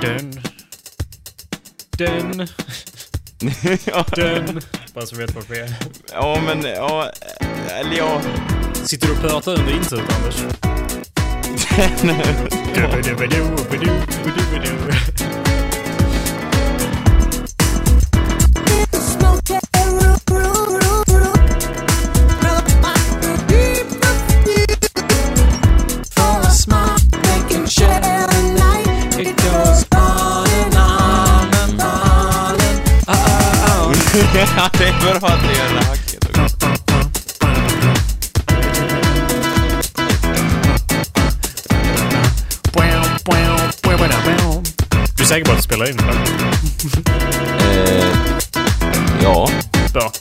Den. ja, Den. Bara så vet vad det är. ja, men ja, eller ja. Sitter du och pratar under introt, Anders? Ja, det är bra att det gör det hacket också. Du är säker på att du spelar in? eller? Eh, ja. Bra.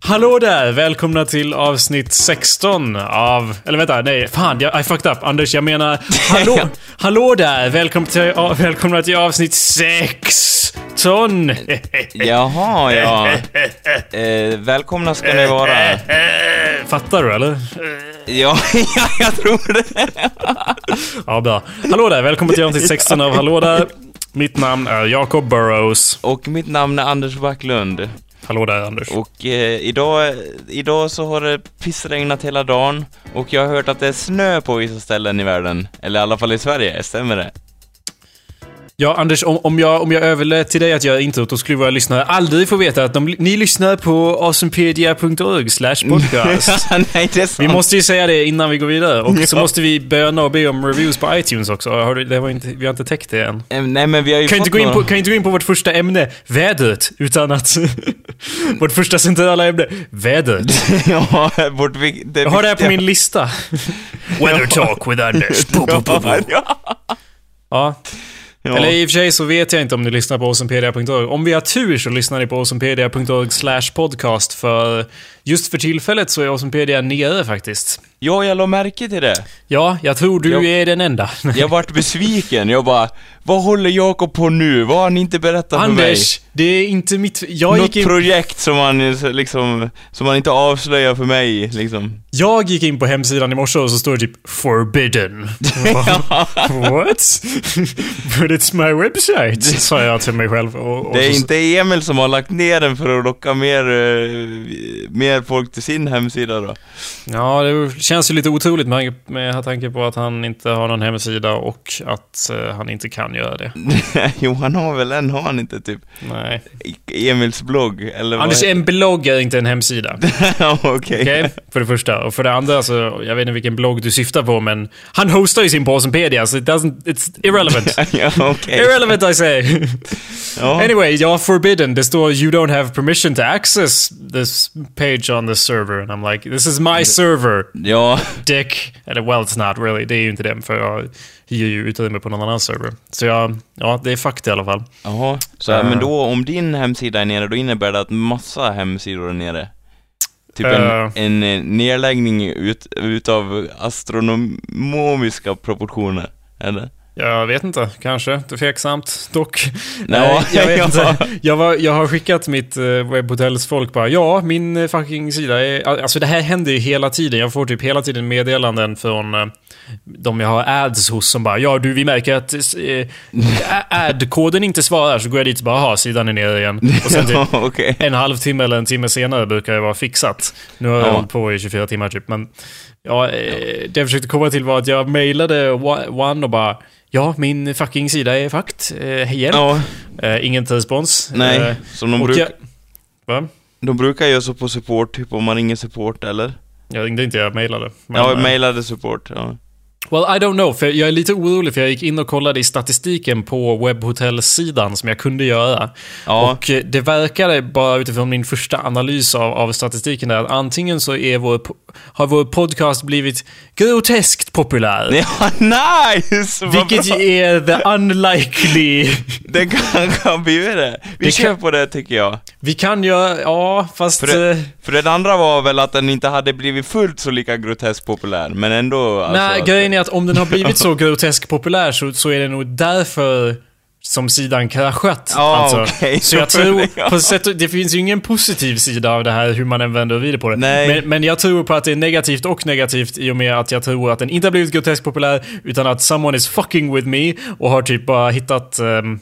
Hallå där! Välkomna till avsnitt 16 av... Eller vänta, nej. Fan, jag, I fucked up. Anders, jag menar... Hallå! hallå där! Välkomna till, välkomna till avsnitt 16! Jaha, ja. Eh, välkomna ska ni vara. Fattar du, eller? Ja, ja jag tror det. Ja, bra. Hallå där! Välkomna till avsnitt 16 av Hallå där! Mitt namn är Jacob Burrows. Och mitt namn är Anders Backlund. Hallå där, Anders. Och eh, idag, idag så har det pissregnat hela dagen och jag har hört att det är snö på vissa ställen i världen. Eller i alla fall i Sverige, stämmer det? Ja, Anders, om, om, jag, om jag överlät till dig att göra introt, då skulle våra lyssnare aldrig få veta att de, ni lyssnar på awesomepedia.org slash podcast. Nej, det är sant. Vi måste ju säga det innan vi går vidare. Och så måste vi böna och be om reviews på iTunes också. Har du, det var inte, vi har inte täckt det än. Eh, Nej, men vi har ju Kan fått inte, gå in på, kan inte gå in på vårt första ämne, vädret, utan att... vårt första centrala ämne, vädret. ja, vårt det Jag har det här på min lista. Weather talk with Anders. Ja. Ja. Ja. Eller i och för sig så vet jag inte om ni lyssnar på awesomepedia.org. Om vi har tur så lyssnar ni på awesomepedia.org slash podcast för just för tillfället så är awesomepedia nere faktiskt. ja, jag la märke till det. Ja, jag tror du Jag- är den enda. Jag vart besviken. Jag bara, vad håller Jakob på nu? Vad har han inte berättat för mig? Anders, det är inte mitt... Jag Något gick, in, projekt som han liksom, som han inte avslöjar för mig liksom. jag gick in på hemsidan i morse och så står det typ 'forbidden'. Bara, What? But it's my website, sa jag till mig själv. Och, och Det är så- inte Emil som har lagt ner den för att locka mer, eh, mer folk till sin hemsida då? Ja, det känns ju lite otroligt med, med tanke på att han inte har någon hemsida och att eh, han inte kan göra det. jo, han har väl en, har han inte typ? Nej. Emils blogg, eller vad? Anders, en blogg är inte en hemsida. Okej. Okej? För det första. Och för det andra, så, jag vet inte vilken blogg du syftar på, men han hostar ju sin på Awesomepedia, så it doesn't, it's irrelevant. ja, okej. Irrelevant I say. Ja. Anyway, ja, forbidden. Det står you don't have permission to access this page on this server. And I'm like, this is my server. Ja, Dick. Eller well, it's not really. Det är ju inte det, för jag hyr ju utrymme på någon annan server. Så jag, ja, det är fucked i alla fall. jaha. Så, Eh. men då, om din hemsida är nere, då innebär det att massa hemsidor är nere? Typ en, Eh. en eh, nedläggning ut, utav astronomiska proportioner, eller? Jag vet inte, kanske. Tveksamt dock. Nej, jag vet inte. Jag, var, jag har skickat mitt eh, webbhotels folk bara ja, min eh, fucking sida är... Alltså det här händer ju hela tiden. Jag får typ hela tiden meddelanden från eh, de jag har ads hos som bara ja du, vi märker att eh, ad-koden inte svarar. Så går jag dit och bara ha sidan är nere igen. Och sen typ okej. en halvtimme eller en timme senare brukar det vara fixat. Nu har jag Ja. hållit på i 24 timmar typ, men... Ja, eh, det jag försökte komma till var att jag mejlade One och bara Ja, min fucking sida är fucked. Eh, hjälp. Ja, Eh, ingen respons. nej. Eh, Som de, och bruk, jag, va? de brukar göra så på support, typ om man ringer support, eller? Jag ringde inte, jag mejlade. Men, ja, eh, mejlade support, ja. Well, I don't know, för jag är lite orolig för jag gick in och kollade i statistiken på webbhotellsidan som jag kunde göra. Ja, Och eh, det verkade bara utifrån min första analys av, av statistiken där att antingen så är vår, har vår podcast blivit groteskt populär. ja nice! Vilket bra. är the unlikely. Det kanske har blivit det. Vi Det kör kan- på det tycker jag. Vi kan göra, ja fast... För det, eh, för det andra var väl att den inte hade blivit fullt så lika grotesk populär, men ändå alltså, Nej, grejen är att om den har blivit så grotesk populär så, så är det nog därför som sidan kraschat. Ja, alltså. okej. Så jag tror, på sätt, och- det finns ju ingen positiv sida av det här hur man än vänder och vrider på det. Men, men jag tror på att det är negativt och negativt i och med att jag tror att den inte har blivit groteskt populär utan att someone is fucking with me och har typ bara hittat um,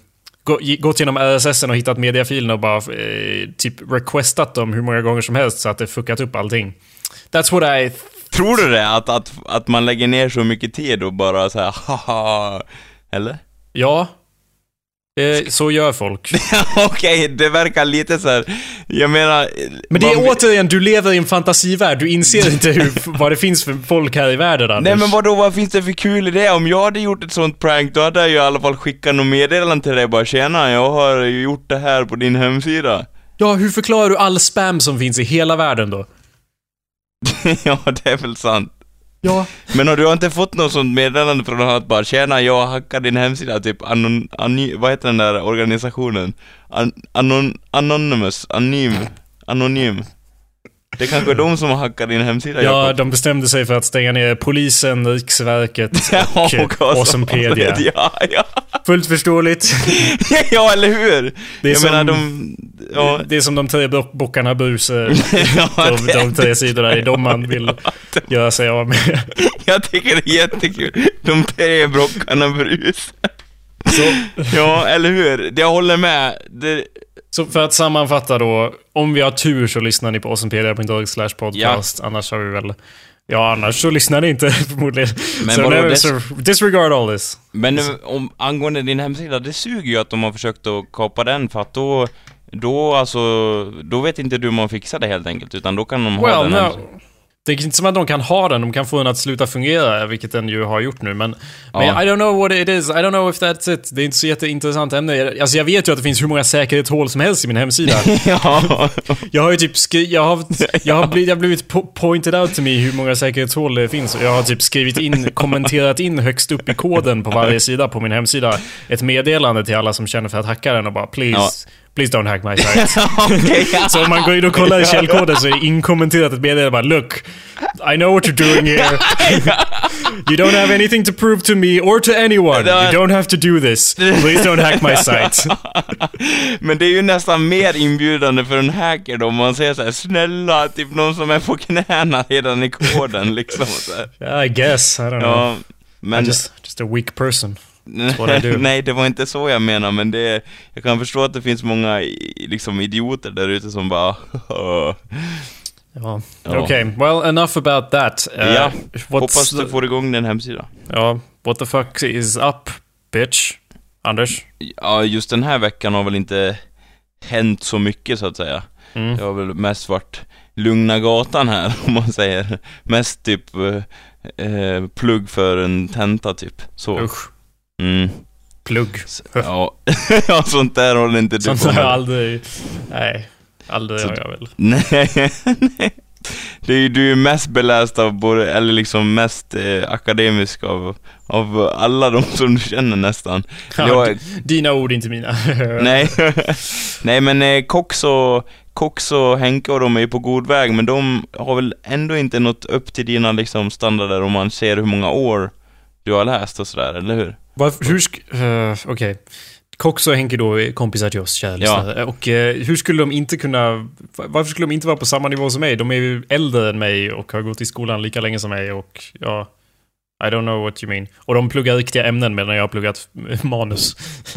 gått genom RSS och hittat mediafilerna och bara eh, typ requestat dem hur många gånger som helst så att det fuckat upp allting. That's what I... Tror du det? Att, att, att man lägger ner så mycket tid och bara så här, haha, eller? Ja. Eh, så gör folk. Okej, det verkar lite så här. jag menar... Men det är man- återigen, du lever i en fantasivärld. Du inser inte hur, vad det finns för folk här i världen, Anders. Nej men vadå, vad finns det för kul i det? Om jag hade gjort ett sånt prank, då hade jag ju i alla fall skickat något meddelande till dig bara Tjena, jag har gjort det här på din hemsida. Ja, hur förklarar du all spam som finns i hela världen då? ja, det är väl sant. Ja. Men har du inte fått något sånt meddelande från någon att bara Tjena, jag hackar din hemsida, typ anon, ani, vad heter den där organisationen? An, anon, anonymous, anonym, anonym. Det är kanske är de som har hackat din hemsida, Ja, Jakob. de bestämde sig för att stänga ner polisen, Riksverket och eh, och Awesomepedia. Ja, ja. Fullt förståeligt. ja, eller hur? Det är jag som- menar, de... Ja, Det är som de tre bock- bockarna Buse. ja, De, de tre sidorna, det är de man vill göra sig av med. Jag tycker det är jättekul. De tre brockarna brus. Så, Ja, eller hur? Jag håller med. Det, så för att sammanfatta då. Om vi har tur så lyssnar ni på awesomepedia.org slash podcast. Annars har vi väl... Ja, annars så lyssnar ni inte förmodligen. Men nu, det- så disregard all this. men om, angående din hemsida, det suger ju att de har försökt att kapa den för att då, då alltså, då vet inte du hur man fixar det helt enkelt, utan då kan de ha Well, den no. Det är inte som att de kan ha den, de kan få den att sluta fungera, vilket den ju har gjort nu. Men, men Ja. I don't know what it is, I don't know if that's it. Det är inte så jätteintressant ämne. Alltså jag vet ju att det finns hur många säkerhetshål som helst i min hemsida. ja. Jag har ju typ skri- jag har, jag har blivit, jag har blivit po- pointed out to me hur många säkerhetshål det finns. Och jag har typ skrivit in, kommenterat in högst upp i koden på varje sida på min hemsida ett meddelande till alla som känner för att hacka den och bara please, Ja. Please don't hack my site. Ja. Så om man går in och kollar i källkoden så är inkommenterat ett meddelande bara Look, I know what you're doing here. You don't have anything to prove to me or to anyone. You don't have to do this. Please don't hack my site. Men det är ju nästan mer inbjudande för en hacker då, om man säger så här, snälla, typ någon som är på knäna redan i koden liksom. Så. Yeah, I guess. I don't know. Ja, men... I'm just, just a weak person. Nej, det var inte så jag menar, men det... Jag kan förstå att det finns många liksom idioter där ute som bara... Ja. Ja. Okej, well enough about that. Uh, Ja, Hoppas du får igång din hemsida. Ja, what the fuck is up, bitch? Anders? Ja, just den här veckan har väl inte hänt så mycket så att säga. Mm. Det har väl mest varit lugna gatan här, om man säger. Mest typ eh, eh, plugg för en tenta typ. Så. Usch. Mm. Plugg. Ja. ja, sånt där håller inte du Sånt på har jag med. aldrig... Nej. Aldrig Så- har jag väl. Nej, nej. Ju, du är mest beläst av både, eller liksom mest eh, akademisk av, av alla de som du känner nästan. Ja, Jag- Dina ord, inte mina. Nej, nej men eh, Cox och, Cox och Henke och de är ju på god väg, men de har väl ändå inte nått upp till dina liksom standarder om man ser hur många år du har läst och sådär, eller hur? Varför, hur. Uh, Okej. Cox och Henke då är kompisar till oss, kära Ja. Och eh, hur skulle de inte kunna... Varför skulle de inte vara på samma nivå som mig? De är ju äldre än mig och har gått i skolan lika länge som mig och ja... I don't know what you mean. Och de pluggar riktiga ämnen medan jag har pluggat manus.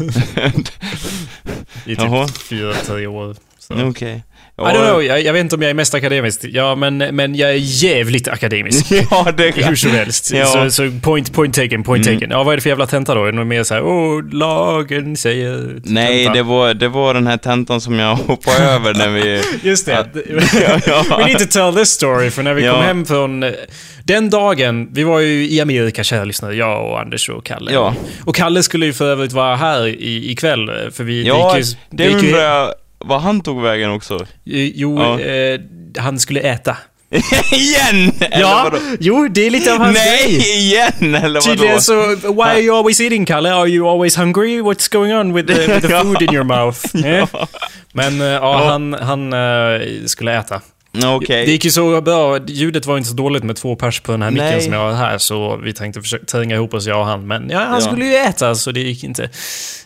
I typ fyra, tre år. Okej. I don't know, jag, jag vet inte om jag är mest akademisk. Ja, men, men jag är jävligt akademisk. Ja, det Hur som helst. Ja. Så, så point, point taken, point Mm. taken. Ja, vad är det för jävla tenta då? Är det något mer såhär, åh, lagen säger... Nej, det var, det var den här tentan som jag hoppade över när vi... Just det. Ja, ja. We need to tell this story, för när vi Ja. kom hem från... Den dagen, vi var ju i Amerika, kära lyssnare. Jag och Anders och Kalle. Ja. Och Kalle skulle ju för övrigt vara här i, ikväll, för vi... Ja, gick ju, det gick ju- vad han tog vägen också. Eh, Jo, Ja. eh, han skulle äta. igen! Eller Ja, vadå? jo, det är lite av hans Nej, grej. igen! Eller vadå? Tydligen så, why are you always eating, Kalle? Are you always hungry? What's going on with the, with the food in your mouth? Eh? Men eh, ja, han, han eh, skulle äta. Okej. Det gick ju så bra. Ljudet var inte så dåligt med två pers på den här micken som jag har här, så vi tänkte försöka tränga ihop oss, jag och han. Men ja, han Ja. skulle ju äta, så det gick inte.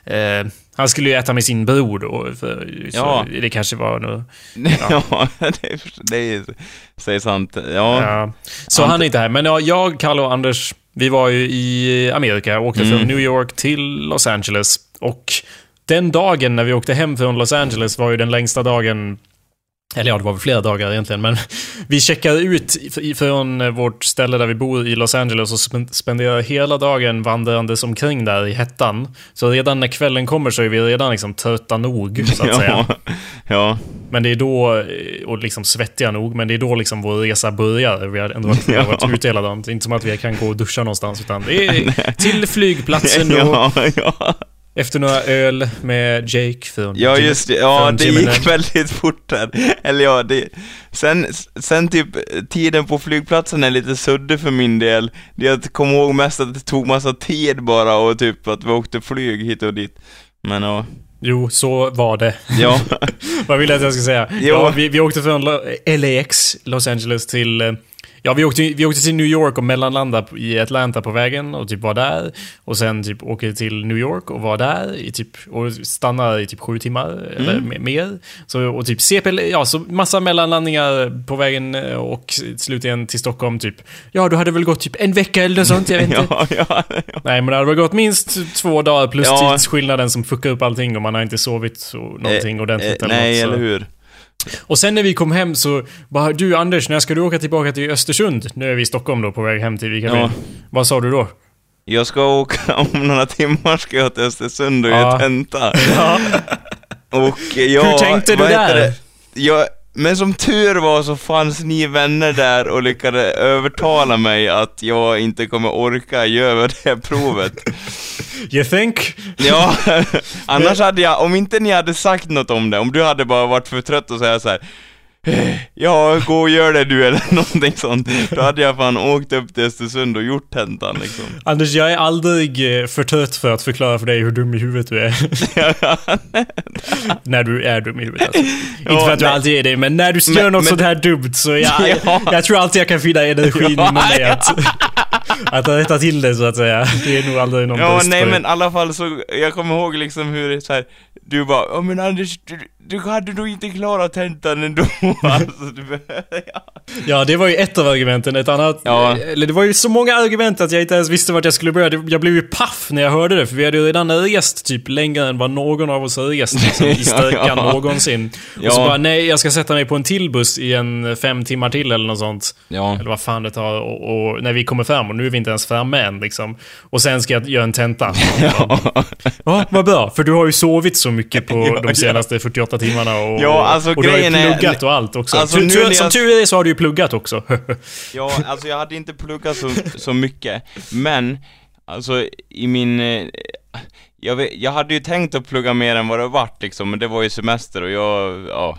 Eh, han skulle ju äta med sin bror då, för, Ja. det kanske var nog... Ja, det är, det är sant. Ja. Ja. Så Ant- han är inte här. Men ja, jag, Kalle och Anders, vi var ju i Amerika och åkte Mm. från New York till Los Angeles. Och den dagen när vi åkte hem från Los Angeles var ju den längsta dagen eller ja, det var väl flera dagar egentligen, men vi checkade ut från vårt ställe där vi bor i Los Angeles och spen- spenderade hela dagen vandrandes omkring där i hettan. Så redan när kvällen kommer så är vi redan liksom trötta nog, så att säga. Ja. ja. Men det är då, eh, och liksom svettiga nog, men det är då liksom vår resa börjar. Vi har ändå varit, har varit Ja. ute hela dagen. Det är inte som att vi kan gå och duscha någonstans, utan det är till flygplatsen då, Ja, ja. Efter några öl med Jake från Ja just det, ja det Jimmy gick väldigt fort där. Eller ja, det, sen, sen typ tiden på flygplatsen är lite suddig för min del. Jag kommer ihåg mest att det tog massa tid bara och typ att vi åkte flyg hit och dit. Men ja, Jo, så var det. ja, Vad vill jag att jag ska säga? Jo. Ja, vi, vi åkte från LAX, Los Angeles, till... eh, Ja, vi åkte, vi åkte till New York och mellanlandade i Atlanta på vägen och typ var där. Och sen typ åker till New York och var där i typ, och stannar i typ sju timmar eller Mm. me- mer. Så, och typ CP, ja, så massa mellanlandningar på vägen eh, och slutligen till Stockholm typ. Ja, du hade väl gått typ en vecka eller något sånt, jag vet inte. ja, ja, ja. Nej, men det hade väl gått minst två dagar plus Ja. tidsskillnaden som fuckar upp allting och man har inte sovit så, någonting ordentligt Eh, eller Nej, något, så. eller hur? Och sen när vi kom hem så bara Du Anders, när ska du åka tillbaka till Östersund? Nu är vi i Stockholm då, på väg hem till Vikaby. Ja. Vad sa du då? Jag ska åka, om några timmar ska jag till Östersund och Ja. göra tenta. Ja. Och jag... Hur tänkte du där? det? Jag, men som tur var så fanns ni vänner där och lyckades övertala mig att jag inte kommer orka göra det här provet. You think? Ja, annars hade jag, om inte ni hade sagt något om det, om du hade bara varit för trött och säga så här. "Eh, Ja, gå och gör det du eller någonting sånt. Då hade jag fan åkt upp till Östersund och gjort tentan liksom. Anders, jag är aldrig eh, för trött för att förklara för dig hur dum i huvudet du är. när du är dum i huvudet alltså. Inte för att du nej. alltid är det, men när du Men- gör något men- sånt här dumt så jag, Ja. jag tror alltid jag kan finna energin Ja, inom ja. att, att rätta till det så att säga. Det är nog aldrig någon Ja, nej men i alla fall så, jag kommer ihåg liksom hur så här, du bara Ja men Anders, du, du hade nog inte klarat tentan ändå. alltså, du, ja. Ja, det var ju ett av argumenten. Ett annat... Ja. Eller det var ju så många argument att jag inte ens visste vart jag skulle börja. Jag blev ju paff när jag hörde det, för vi hade ju redan rest typ längre än vad någon av oss har rest liksom, i sträckan Ja. någonsin. Ja. Och så bara, nej, jag ska sätta mig på en till buss i en fem timmar till eller något sånt. ja. Eller vad fan det tar. Och, och när vi kommer fram, och nu är vi inte ens framme än liksom. Och sen ska jag göra en tenta. Ja, vad bra. För du har ju sovit så mycket på Ja, de senaste 48 timmarna och, Ja, alltså, och du har ju grejen är- pluggat och allt också. Alltså, nu tur, när som jag- tur är så har du ju pluggat också. Ja, alltså jag hade inte pluggat så, så mycket, men alltså i min... eh, Jag, vet, jag hade ju tänkt att plugga mer än vad det vart liksom, men det var ju semester och jag, ja,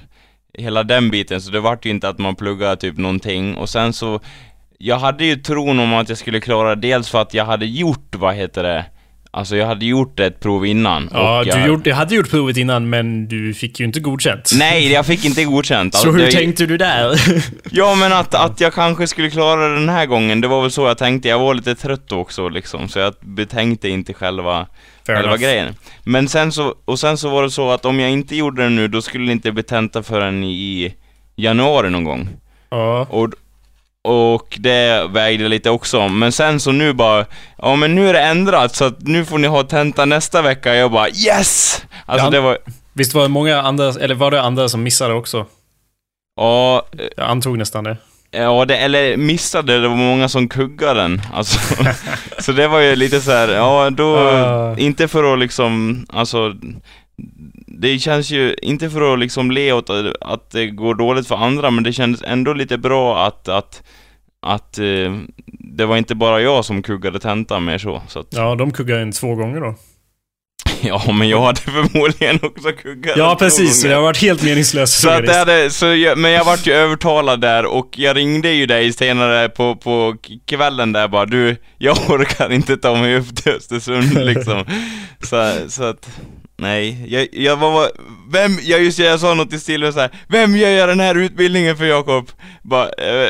hela den biten, så det vart ju inte att man pluggade typ någonting, och sen så, jag hade ju tron om att jag skulle klara det, dels för att jag hade gjort, vad heter det, alltså jag hade gjort ett prov innan. Ja, och du jag, gjorde, hade gjort provet innan, men du fick ju inte godkänt. Nej, jag fick inte godkänt. Så Alltså, hur det- tänkte du där? Ja men att, att jag kanske skulle klara det den här gången, det var väl så jag tänkte. Jag var lite trött också liksom, så jag betänkte inte själva, Fair själva enough. grejen. Men sen så, och sen så var det så att om jag inte gjorde det nu, då skulle det inte bli tenta förrän i januari någon gång. Ja. Och, och det vägde lite också, men sen så nu bara, ja men nu är det ändrat så att nu får ni ha tenta nästa vecka. Jag bara yes! Alltså Ja. det var, Visst var det många andra, eller var det andra som missade också? ja, Jag antog nästan det. Ja, det, eller missade, det var många som kuggade den. Alltså, så det var ju lite så här, ja då, Ah. inte för att liksom, alltså, det känns ju, inte för att liksom le åt att det går dåligt för andra, men det kändes ändå lite bra att, att, att eh, det var inte bara jag som kuggade tentan mer så. så att, Ja, de kuggade in två gånger då. ja, men jag hade förmodligen också kuggat Ja, preså gånger. det har varit helt meningslöst. Så att det hade, så jag, men jag vart ju övertalad där och jag ringde ju dig senare på, på kvällen där bara du, jag orkar inte ta mig upp till Östersund liksom. Så, så att, Nej, jag, jag var, vem, jag just jag sa något i stil så här, vem gör jag den här utbildningen för Jakob? Bara, eh,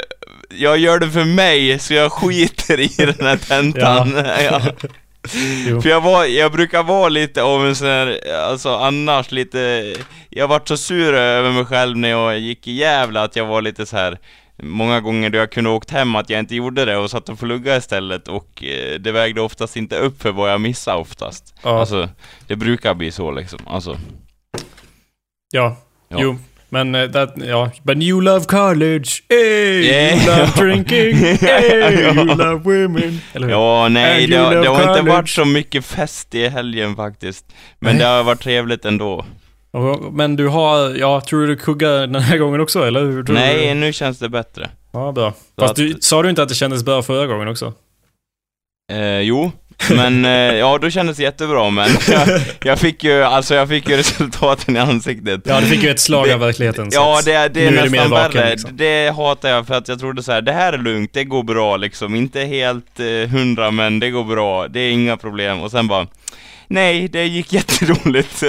jag gör det för mig, så jag skiter i den här tentan. ja. För jag var, jag brukar vara lite av en sån här, alltså annars lite, jag vart så sur över mig själv när jag gick i Gävle att jag var lite så här Många gånger då jag kunde åkt hem att jag inte gjorde det och satt och pluggade istället och eh, det vägde oftast inte upp för vad jag missade oftast. Ja. Alltså, det brukar bli så liksom, alltså. Ja, Ja. jo. Men eh, that, ja. But you love college, hey! Yeah. You love drinking, hey! Ja. You love women. Eller hur? Ja, nej, And det, har- det har inte varit så mycket fest i helgen faktiskt. Men Nej. det har varit trevligt ändå. Men du har, ja, tror du du kuggar den här gången också eller? Hur tror Nej, Du? nu känns det bättre. Ja, bra. Fast att- du, sa du inte att det kändes bra förra gången också? Eh, jo, men eh, ja, då kändes det jättebra men jag, jag fick ju, alltså jag fick ju resultaten i ansiktet. Ja, du fick ju ett slag Det- av verkligheten. Ja, det, är- det är är nästan vaken, värre. liksom. Det hatar jag för att jag trodde så här: det här är lugnt, det går bra liksom. Inte helt eh, hundra, men det går bra. Det är inga problem. Och sen bara, nej, det gick jätteroligt.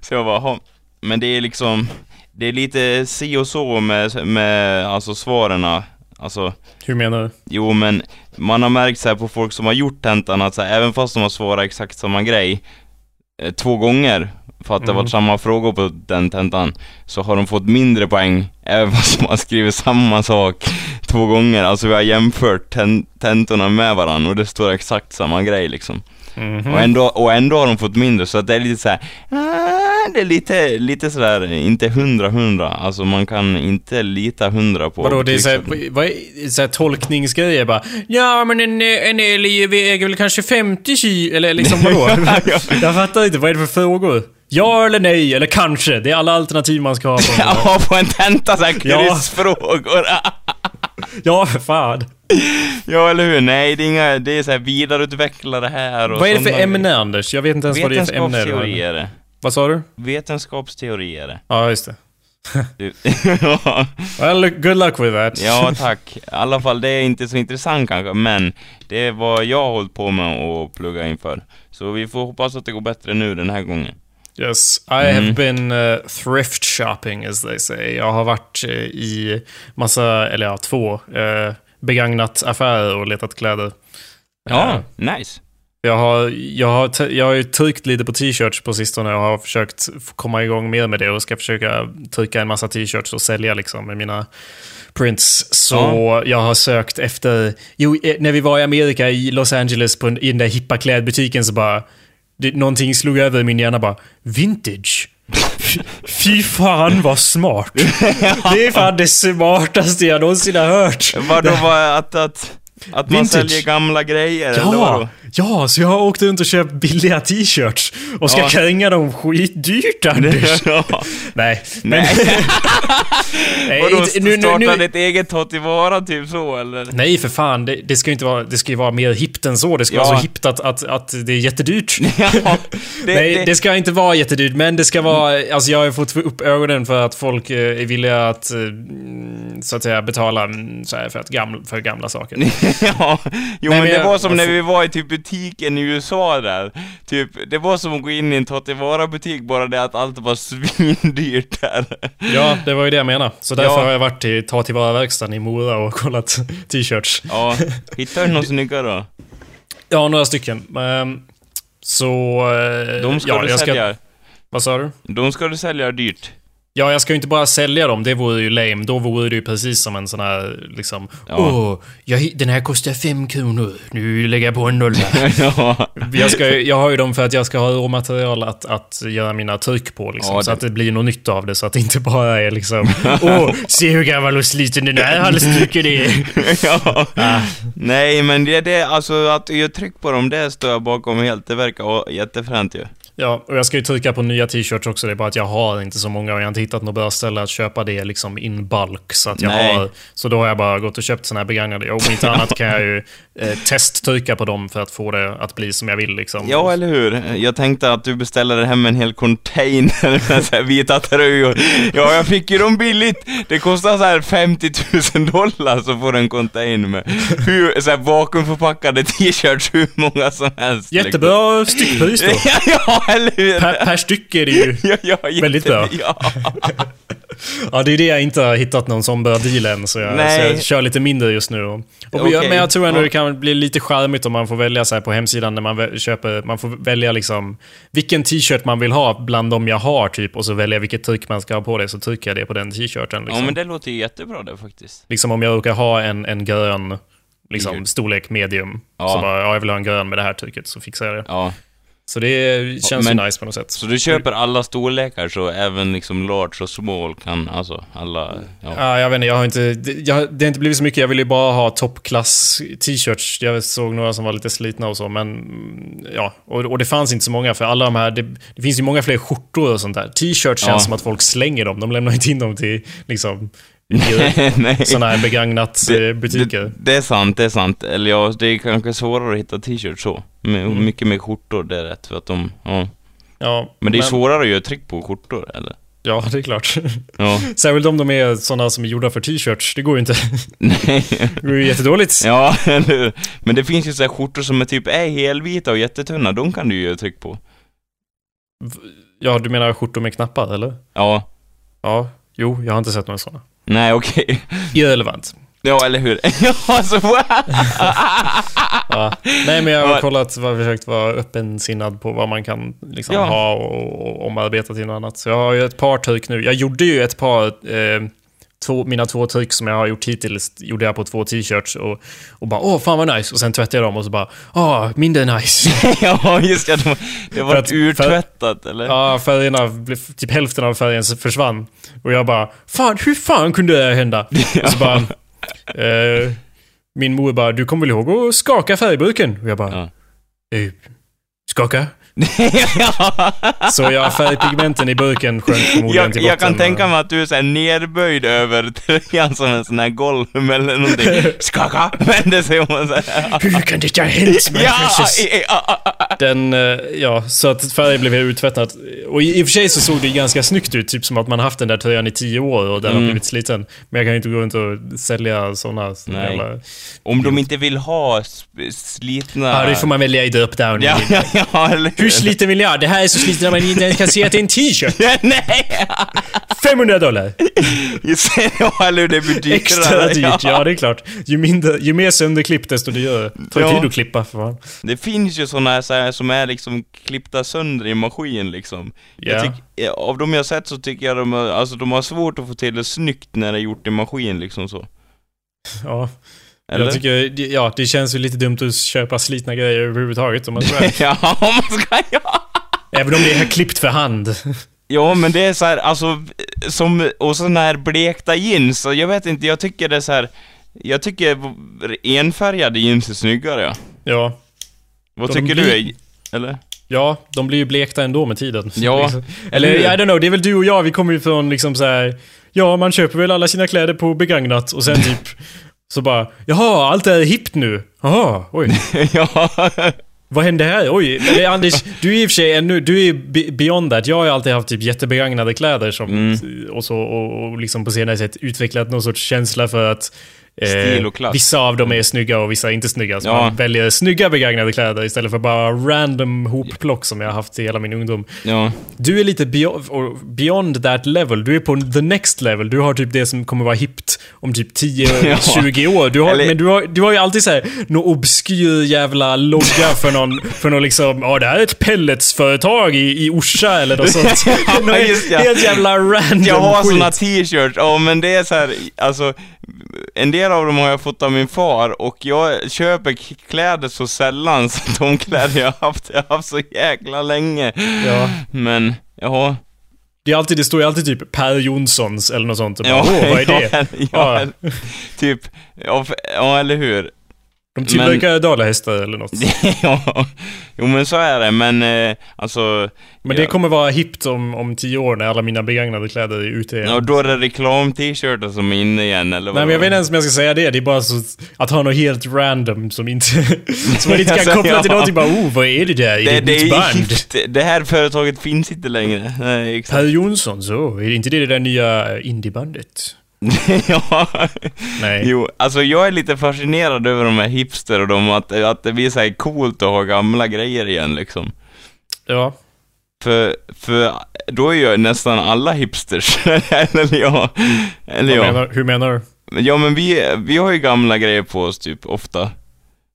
så jag bara, "Jaha." Men det är liksom, det är lite si och så med, med alltså svaren. Alltså, Hur menar du? Jo men man har märkt så här på folk som har gjort tentan att så här, även fast de har svarat exakt samma grej eh, två gånger för att det Mm. varit samma frågor på den tentan så har de fått mindre poäng även fast de har skrivit samma sak två gånger. Alltså vi har jämfört ten- tentorna med varandra och det står exakt samma grej liksom. Mhm. Och, ändå, och ändå har de fått mindre så att det är lite så här. Ah, det är lite, lite sådär, inte hundra hundra. Alltså man kan inte lita hundra på Vadå, det är såhär, betygssättning. vad är såhär tolkningsgrejer bara? Ja, men en, en älg väger väl kanske 50 kilo, eller liksom vadå? Jag fattar inte, vad är det för frågor? Ja eller nej, eller kanske. Det är alla alternativ man ska ha på Ja, på en tenta såhär kryssfrågor. Ja, för fan. ja, eller hur? Nej, det är inga, det är såhär vidareutveckla det här och Vad är det för sådana ämne, Anders? Jag vet inte ens vad det är för ämne. Vetenskapsteori du har. är det. Vad sa du? Vetenskapsteori är det. Ja, just det. Du- ja, Well, good luck with that. ja, tack. I alla fall, det är inte så intressant kanske, men det är vad jag har hållit på med och plugga inför. Så vi får hoppas att det går bättre nu den här gången. Yes, I have Mm. been uh, thrift shopping as they say. Jag har varit uh, i massa, eller ja, två uh, begagnat affärer och letat kläder. Ja, Eh, nice. jag har, jag, har, jag har ju tryckt lite på t-shirts på sistone och har försökt komma igång mer med det och ska försöka trycka en massa t-shirts och sälja liksom med mina prints. Så jag har sökt efter... Jo, när vi var i Amerika, i Los Angeles, på en, i den där hippa klädbutiken så bara... Det, någonting slog över min hjärna bara. Vintage? Fy- fan vad smart. Det är fan det smartaste jag någonsin har hört. Vadå, vad, att, att, att man Vintage. säljer gamla grejer Ja? Ja, så jag har åkt runt och köpt billiga t-shirts och ska Ja. kränga dem skitdyrt Anders. ja. Nej. Nej. Nej, Vadå, inte- nu- nu- starta nu- ditt eget ta tillvara typ så eller? Nej, för fan. Det, det ska ju inte vara... Det ska ju vara mer hippt än så. Det ska Ja. vara så hippt att, att, att det är jättedyrt. ja, det, Nej, det... det, ska inte vara jättedyrt, men det ska vara... Alltså jag har fått upp ögonen för att folk eh, är villiga att, eh, mm, så att säga, betala mm, så här, för, att gamla, för gamla saker. ja, jo Nej, men men det jag- var som när vi var i typ butiken i USA där. Typ, det var som att gå in i en ta tillvara butik bara det att allt var svindyrt där. Ja, det var ju det jag menade. Så därför Ja. har jag varit till Ta tillvara-verkstaden i Mora och kollat t-shirts. Ja, hittar du någon snygga då? Ja, några stycken. Ehm, så... eh, De ska ja, du jag ska, sälja. Vad sa du? De ska du sälja dyrt. Ja, jag ska ju inte bara sälja dem, det vore ju lame. Då vore det ju precis som en sån här, liksom... Ja. Åh, jag, den här kostar fem kronor. Nu lägger jag på en nolla. ja. jag, ska, jag har ju dem för att jag ska ha råmaterial att, att göra mina tryck på, liksom. Ja, Så det- att det blir något nytt av det, så att det inte bara är liksom... Åh, se hur gammal och sliten den här halsduken är. ja. Ah, Nej men det, det, alltså att gör tryck på dem, det står jag bakom helt. Det verkar jättefränt ju. Ja, och jag ska ju trycka på nya t-shirts också. Det är bara att jag har inte så många och jag har inte hittat något bra ställe att köpa det liksom in bulk. Så att jag Nej. har... Så då har jag bara gått och köpt såna här begagnade. Om inte annat kan jag ju eh, testtrycka på dem för att få det att bli som jag vill liksom. Ja, eller hur? Jag tänkte att du beställde hem en hel container med så här vita tröjor. Ja, jag fick ju dem billigt. Det kostar så här 50 000 dollar så får du en container med hur, så här vakuumförpackade t-shirts hur många som helst. liksom. Jättebra styckpris då. ja, eller hur? Per, per stycke är det ju... ja, ja, Väldigt bra. Ja. Ja, det är det jag inte har hittat någon sån bra deal än, så jag, så jag kör lite mindre just nu. Och, Okej. Men jag tror ändå det kan bli lite charmigt om man får välja så på hemsidan när man köper, man får välja liksom vilken t-shirt man vill ha bland de jag har typ och så välja vilket tryck man ska ha på det, så trycker jag det på den t-shirten. Liksom. ja, men det låter ju jättebra det faktiskt. liksom om jag råkar ha en, en grön liksom, storlek medium, Ja. så bara, ja, jag vill ha en grön med det här trycket, så fixar jag det. Ja. Så det känns men- ju nice på något sätt. Så du köper alla storlekar så även liksom large och small kan, alltså alla, ja. Ja, jag vet inte, jag har inte... det- Jag, det har inte blivit så mycket. Jag vill ju bara ha toppklass t-shirts. Jag såg några som var lite slitna och så, men... mm, Ja, och, och det fanns inte så många för alla de här... Det, det finns ju många fler skjortor och sånt där. T-shirts känns Ja. som att folk slänger dem. De lämnar inte in dem till, liksom... Sådana här begagnat eh, butiker. Det, det är sant, det är sant. Eller ja, det är kanske svårare att hitta t-shirts så. Mm. Mycket mer skjortor, det är rätt. För att de, ja. Ja, Men det är svårare att göra tryck på skjortor, eller? Ja, det är klart. Ja. Särskilt om de är sådana som är gjorda för t-shirts. Det går ju inte. Nej. Det går ju jättedåligt. Ja, eller? Men det finns ju så här skjortor som är typ är helvita och jättetunna. De kan du ju göra tryck på. Ja, du menar skjortor med knappar, eller? Ja. Ja, jo, jag har inte sett några sådana. Nej, okej. Irrelevant. Ja, eller hur? Ja, så... Ja. Nej, men jag har kollat, var, försökt vara öppensinnad på vad man kan liksom Ja. ha och, och omarbeta till något annat. Så jag har ju ett par tryck nu. Jag gjorde ju ett par, eh, två, mina två tryck som jag har gjort hittills, gjorde jag på två t-shirts och, och bara åh, fan vad nice. Och sen tvättade jag dem och så bara, åh, mindre nice. ja, just det. Det, var att- urtvättat, eller? ja, färgerna, typ hälften av färgen försvann. Och jag bara, fan, hur fan kunde det här hända? Och så bara, eh, min mor bara, du kommer väl ihåg att skaka färgburken? Och jag bara, Ja. eh, skaka? Ja. Så ja, färgpigmenten i burken sjönk förmodligen Jag, till botten. jag kan tänka mig att du är så här nerböjd över tröjan som en sån här golv eller någonting. Skaka! Vände sig om och så här. Hur kan det ha hänt, my Ja, ja, Den, eh, ja, så att färgen blev uttvättad. Och i, i och för sig så såg det ganska snyggt ut, typ som att man haft den där tröjan i tio år och den har Mm. blivit sliten. Men jag kan ju inte gå runt och sälja sådana. Nej. Jävla... Om de inte vill ha slitna... Ja, det får man välja i drop-down. Ja, ja, ja, eller Hur sliten vill jag? Det här är så sliten att man inte ens kan se att det är en t-shirt. Nej! 500 dollar! Ja, eller hur, det blir dyrare. Extra dyrt, ja det är klart. Ju, mindre, ju mer sönderklippt desto dyrare. Tar ju Ja. tid att klippa för fan. Det finns ju såna här, så här som är liksom klippta sönder i maskin liksom. Ja. Jag tyck, ja, av de jag sett så tycker jag de, alltså, de har svårt att få till det snyggt när det är gjort i maskin liksom så. Ja. Eller? Jag tycker, ja, det känns ju lite dumt att köpa slitna grejer överhuvudtaget om man ska ja, om man ska, ja. Även om det är klippt för hand. Ja, men det är så här, alltså, som, och såna här blekta jeans, jag vet inte, jag tycker det är så här. Jag tycker enfärgade jeans är snyggare, ja. Ja. Vad De tycker blir- du? Är, eller? Ja, de blir ju blekta ändå med tiden. Ja. Liksom. Eller, I don't know, det är väl du och jag, vi kommer ju från liksom så här. Ja, man köper väl alla sina kläder på begagnat och sen typ Så bara, jaha, allt är hippt nu. Jaha, oj. ja. Vad hände här? Oj. Anders, du är i och för sig ännu, du är be- beyond that. Jag har ju alltid haft typ jättebegagnade kläder som, Mm. och så, och, och liksom på senare sätt utvecklat någon sorts känsla för att Stil och klass. Vissa av dem är snygga och vissa är inte snygga. Så Ja. man väljer snygga begagnade kläder istället för bara random hopplock som jag har haft i hela min ungdom. ja. Du är lite beyond, beyond that level. Du är på the next level. Du har typ det som kommer vara hippt om typ 10-20 år. Du har, Eller- Men du har, du har ju alltid såhär, någon obskyr jävla logga för någon, för någon liksom, ja det här är ett pelletsföretag i, i Orsa eller något sånt. Ja, just det. Helt jävla random Jag har skit. såna t-shirts, ja men det är så här, alltså En del av dem har jag fått av min far och jag köper kläder så sällan så de kläder jag har haft, jag har haft så jäkla länge Ja. Men, jaha Det, är alltid, det står ju alltid typ Per Jonssons eller något sånt. Och bara, Ja, Åh, vad är det? Ja, ja, typ, ja, f- ja eller hur De tillverkar dalahästar eller något. ja, jo men så är det, men eh, alltså Men det kommer vara hippt om, om tio år när alla mina begagnade kläder är ute igen. Ja, då är det reklam-t-shirtar som är inne igen eller Nej men jag vet inte ens om jag ska säga det. Det är bara så att ha något helt random som inte... som man inte kan koppla till någonting. Bara oh, vad är det där? Är det, det, ett nytt band? hippt. Det här företaget finns inte längre. Nej, exakt. Per Jonsson, så? Är det inte det, det där nya indiebandet? ja. Nej. Jo, alltså jag är lite fascinerad över de här hipster och de, att, att det blir så här coolt att ha gamla grejer igen liksom. Ja. För, för då är ju nästan alla hipsters, eller ja. Eller Vad ja. menar, hur menar du? Ja men vi, vi har ju gamla grejer på oss typ, ofta.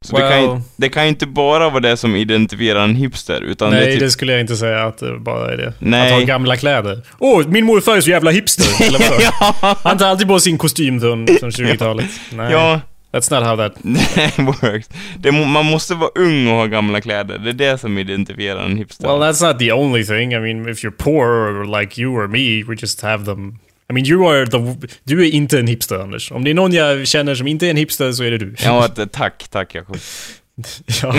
Så det, kan ju, det kan ju inte bara vara det som identifierar en hipster, utan det Nej, typ... det skulle jag inte säga att det bara är det. Nej. Att ha gamla kläder. Åh, oh, min morfar är så jävla hipster! Eller vadå? ja, Han tar alltid på sin kostym från, från 20-talet. Nej. ja, That's not how that... det works. Det, man måste vara ung och ha gamla kläder, det är det som identifierar en hipster. Well, that's not the only thing. I mean, if you're poor or like you or me, we just have them. I mean, you are the... Du är inte en hipster, Anders. Om det är någon jag känner som inte är en hipster så är det du. Ja, att- tack, tack Jakob. Ja.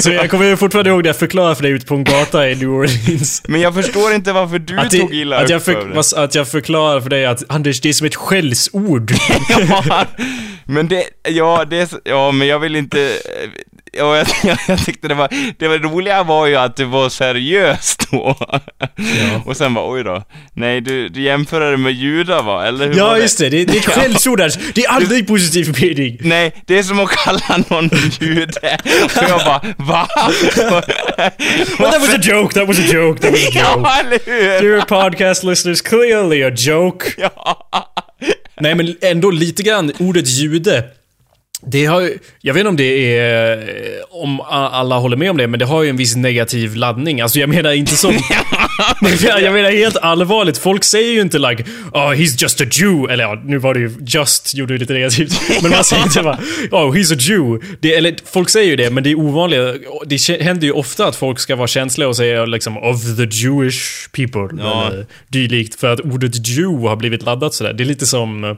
Så jag kommer fortfarande ihåg det jag förklarade för dig ute på en gata i New Orleans. Men jag förstår inte varför du Att, det, tog illa att, jag för för, det. att jag förklarar för dig att Anders, det är som ett skällsord. ja, men det, ja, det, ja, men jag vill inte, ja, jag, jag tyckte det var, det var roliga var ju att du var seriös då. Och sen var oj då. Nej, du, du jämför det med judar va, eller hur Ja, just det. Det, det är ett skällsord Anders. Det är aldrig positiv mening. Nej, det är som att kalla någon jude. Och jag bara, va? Well, that was a joke, that was a joke, that was a joke. ja, eller hur? Dear podcast listeners, clearly a joke. Ja. Nej, men ändå lite grann ordet jude. Det har ju, jag vet inte om det är, eh, om alla håller med om det, men det har ju en viss negativ laddning. Alltså jag menar inte som... jag, menar, helt allvarligt, folk säger ju inte like oh he's just a Jew, eller ja, nu var det ju just, gjorde det lite negativt. Men man säger inte bara oh he's a Jew. Det, eller folk säger ju det, men det är ovanligt. Det händer ju ofta att folk ska vara känsliga och säga liksom of the Jewish people. Ja. Eller dylikt, för att ordet Jew har blivit laddat sådär. Det är lite som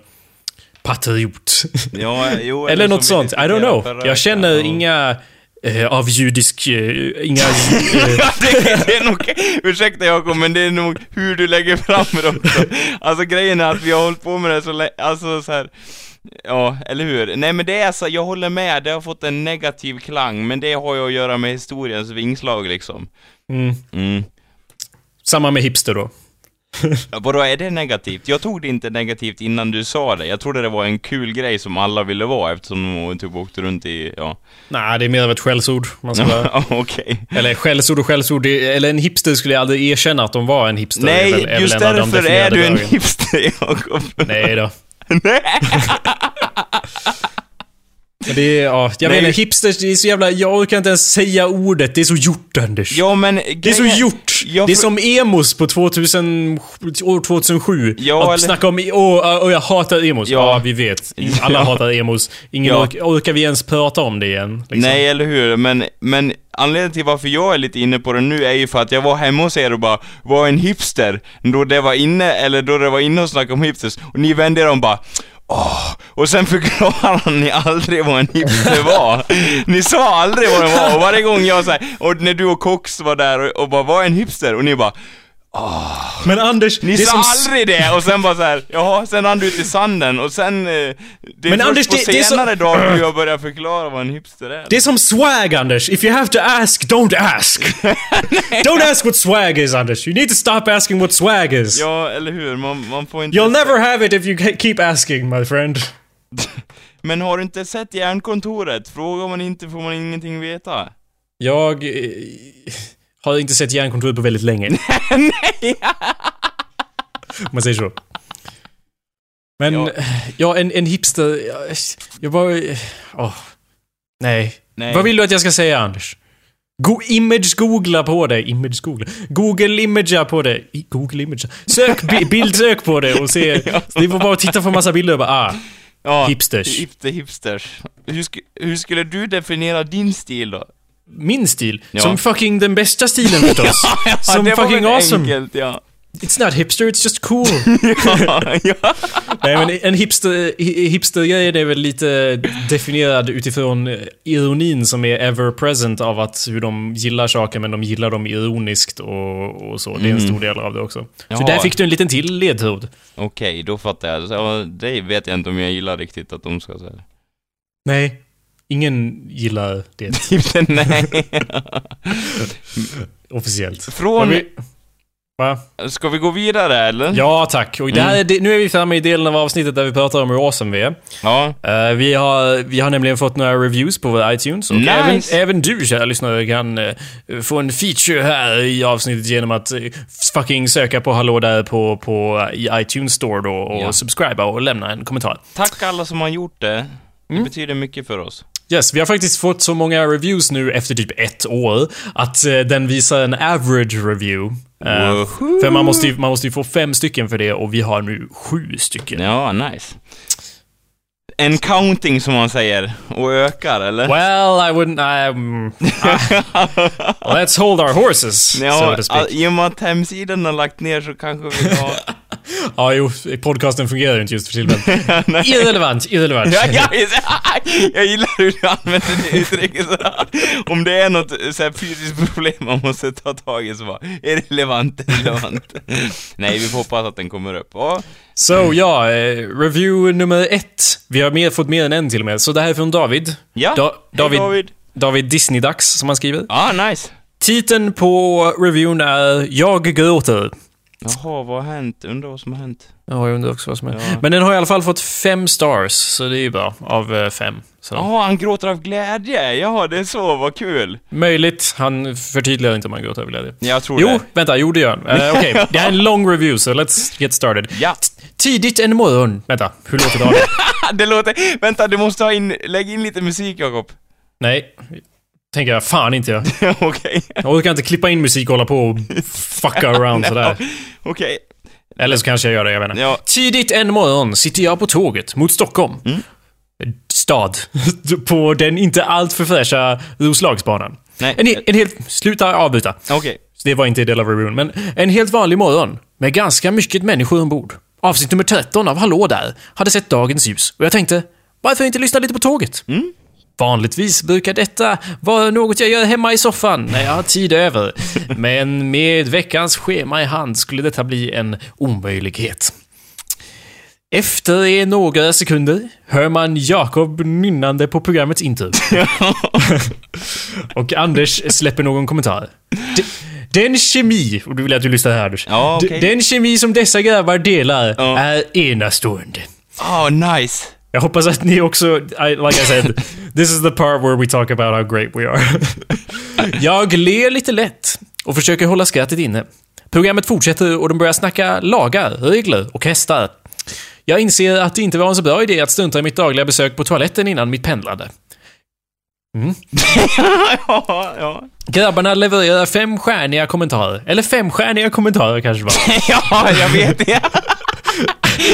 patriot. Ja, jo, Eller som något sånt. I don't know. förra Jag känner veckan. inga eh, av judisk... Eh, inga... Eh, Ja, det, det är nog, ursäkta Jakob, men det är nog hur du lägger fram det också. Alltså grejen är att vi har hållit på med det så länge, alltså så här. Ja, eller hur? Nej men det är så, jag håller med, det har fått en negativ klang, men det har ju att göra med historiens vingslag liksom. mm. Mm. Samma med hipster då. Vadå, är det negativt? Jag tog det inte negativt innan du sa det. Jag trodde det var en kul grej som alla ville vara eftersom de typ åkte runt i, ja. Nej, det är mer av ett skällsord. Okej. eller skällsord och skällsord. Eller en hipster skulle jag aldrig erkänna att de var en hipster. Nej, väl- väl just de därför är du en dragen. hipster Jakob. Nej då. Nej. Men det är, ja, jag Nej. menar hipsters, det är så jävla... Jag orkar inte ens säga ordet. Det är så gjort, Anders. Ja men Det är så gjort! Jag det är som emos på 2000, år 2007. Ja, att eller- snacka om, åh, åh, jag hatar emos. Ja. Ja. vi vet. Alla Ja. hatar emos. Ingen Ja. ork, orkar vi ens prata om det igen? liksom? Nej, eller hur? Men, men anledningen till varför jag är lite inne på det nu är ju för att jag var hemma hos er och bara var en hipster då det var inne, eller då det var inne och snackade om hipsters och ni vände er om bara Åh, och sen förklarade ni aldrig vad en hipster var. Ni sa aldrig vad det var och varje gång jag såhär, och när du och Cox var där och, och bara var en hipster och ni bara men Anders, Ni det sa som... aldrig det och sen bara så här, jaha, sen rann du ut i sanden och sen... eh, Det är Men Anders, på det- det är så- senare dagar jag börjar förklara vad en hipster är. Det är som swag, Anders. If you have to ask, don't ask. don't ask what swag is, Anders. You need to stop asking what swag is. Ja, eller hur? Man, man får inte... You'll never have it if you ke- keep asking, my friend. Men har du inte sett Järnkontoret? Frågar man inte får man ingenting veta. Jag eh, har inte sett järnkontoret på väldigt länge. Nej! Om man säger så. Men, ja, Ja. en, en hipster... Jag, jag bara... Åh. nej. Nej. Vad vill du att jag ska säga, Anders? Go image googla på det. Image googla. Google imagea på det. I- Google image. Sök, bi- bildsök på det och se. Det var bara titta på massa bilder och bara ah. Ja, Hipsters. Hipster, hipsters. Hur, sk hur skulle du definiera din stil då? Min stil. Ja. Som fucking den bästa stilen förstås. Som det var fucking awesome. enkelt, ja. It's not hipster, it's just cool. ja, ja. Nej men en hipster, hi- hipstergrej är väl lite definierad utifrån eh, ironin som är ever present av att hur de gillar saker men de gillar dem ironiskt och, och så. Det är en stor del av det också. Så Jaha. där fick du en liten till ledtråd. Okej, då fattar jag. Så, ja, det vet jag inte om jag gillar riktigt att de ska säga. Nej, ingen gillar det nej. officiellt. Från- vill, Va? Ska vi gå vidare eller? Ja, tack. Och det här, är det- nu är vi framme i delen av avsnittet där vi pratar om hur awesome vi är. Ja. Eh, vi, har, vi har nämligen fått några reviews på vår iTunes och Nice. även, även du, kära lyssnare, kan eh, få en feature här i avsnittet genom att eh, fucking söka på hallå där på, på, i iTunes Store då och Ja. subscriba och lämna en kommentar. Tack alla som har gjort det. Det Mm. betyder mycket för oss. Yes, vi har faktiskt fått så många reviews nu efter typ ett år att eh, den visar en average review. Eh, för man måste, ju, man måste ju få fem stycken för det och vi har nu sju stycken. Ja, nice. En counting som man säger, och ökar eller? Well, I wouldn't... Um, let's hold our horses, so Ja, to speak. all- i och med att hemsidan har lagt ner så kanske vi har... Ja, jo, podcasten fungerar ju inte just för tillfället. irrelevant, irrelevant. ja, ja, jag gillar hur du använder det uttrycket sådär. Om det är något så här, fysiskt problem man måste ta tag i så bara, irrelevant, irrelevant. Nej, vi får hoppas att den kommer upp. Och, Så ja, eh, review nummer ett. Vi har mer, fått mer än en till och med. Så det här är från David. ja, Da- David, David. David Disney-dags, som han skriver. Ja, nice. Titeln på reviewn är “Jag gråter”. Jaha, vad har hänt? Undrar vad som har hänt? Ja, jag undrar också vad som är. Ja. Men den har i alla fall fått fem stars, så det är ju bra. Av eh, fem. Jaha, han gråter av glädje. Jaha, det är så, vad kul. Möjligt. Han förtydligar inte om han gråter över glädje. Jag tror Jo, det. vänta, jo det gör han. Eh, Okej, det här är en long review, så let's get started. Ja. Tidigt en morgon... Vänta, hur låter David? det låter... Vänta, du måste ha in... Lägg in lite musik, Jakob. Nej, tänker jag fan inte jag. Okej. Jag orkar inte klippa in musik och hålla på och fucka around sådär. Okej. Eller så kanske jag gör det, jag vet inte. Ja. Tidigt en morgon sitter jag på tåget mot Stockholm. Mm. Stad. på den inte alltför fräscha Roslagsbanan. Nej. En, en helt... Sluta avbryta. Okej. Så det var inte del av reviewen, men en helt vanlig morgon med ganska mycket människor ombord. Avsnitt nummer 13 av Hallå där hade sett dagens ljus och jag tänkte, varför inte lyssna lite på tåget? Vanligtvis brukar detta vara något jag gör hemma i soffan när jag har tid över. Men med veckans schema i hand skulle detta bli en omöjlighet. Efter några sekunder hör man Jakob nynnande på programmets intro. och Anders släpper någon kommentar. D- Den kemi, och du vill att du lyssnar här Anders. Ja, okej. Den kemi som dessa grabbar delar Ja. är enastående. Oh, nice. Jag hoppas att ni också, I, like I said, this is the part where we talk about how great we are. jag ler lite lätt och försöker hålla skrattet inne. Programmet fortsätter och de börjar snacka lagar, regler och hästar. Jag inser att det inte var en så bra idé att strunta i mitt dagliga besök på toaletten innan mitt pendlande. ja, ja. Grabbarna levererar femstjärniga kommentarer. Eller femstjärniga kommentarer kanske det var. ja, jag vet. Ja.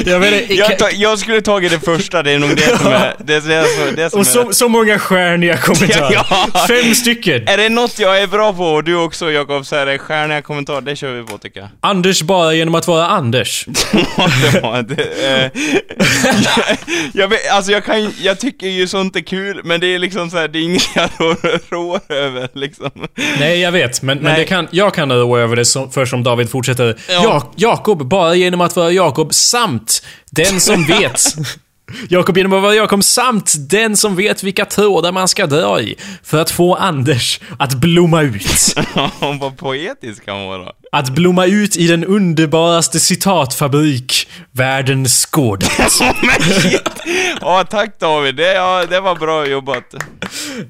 Jag inte, Jag, ta, jag skulle tagit det första, det är nog det som är... Det, är det, som- det som och är, så, så många stjärniga kommentarer. Ja. Fem stycken. är det något jag är bra på, och du också Jakob, så är det stjärniga kommentarer, det kör vi på tycker jag. Anders bara genom att vara Anders. det var det, eh, jag, jag, vet, alltså jag kan jag tycker ju sånt är kul, men det är liksom så här, det är inget jag rår, över liksom. Nej, jag vet. Men, men det kan, jag kan rå över det som, för som David fortsätter. Ja. Ja. Jakob, bara genom att vara Jakob samt den som vet. Jakob vara Jakob samt den som vet vilka trådar man ska dra i. För att få Anders att blomma ut. Vad poetisk han var då. Att blomma ut i den underbaraste citatfabrik världen skådat. Ja, tack David, det, ja, det var bra jobbat.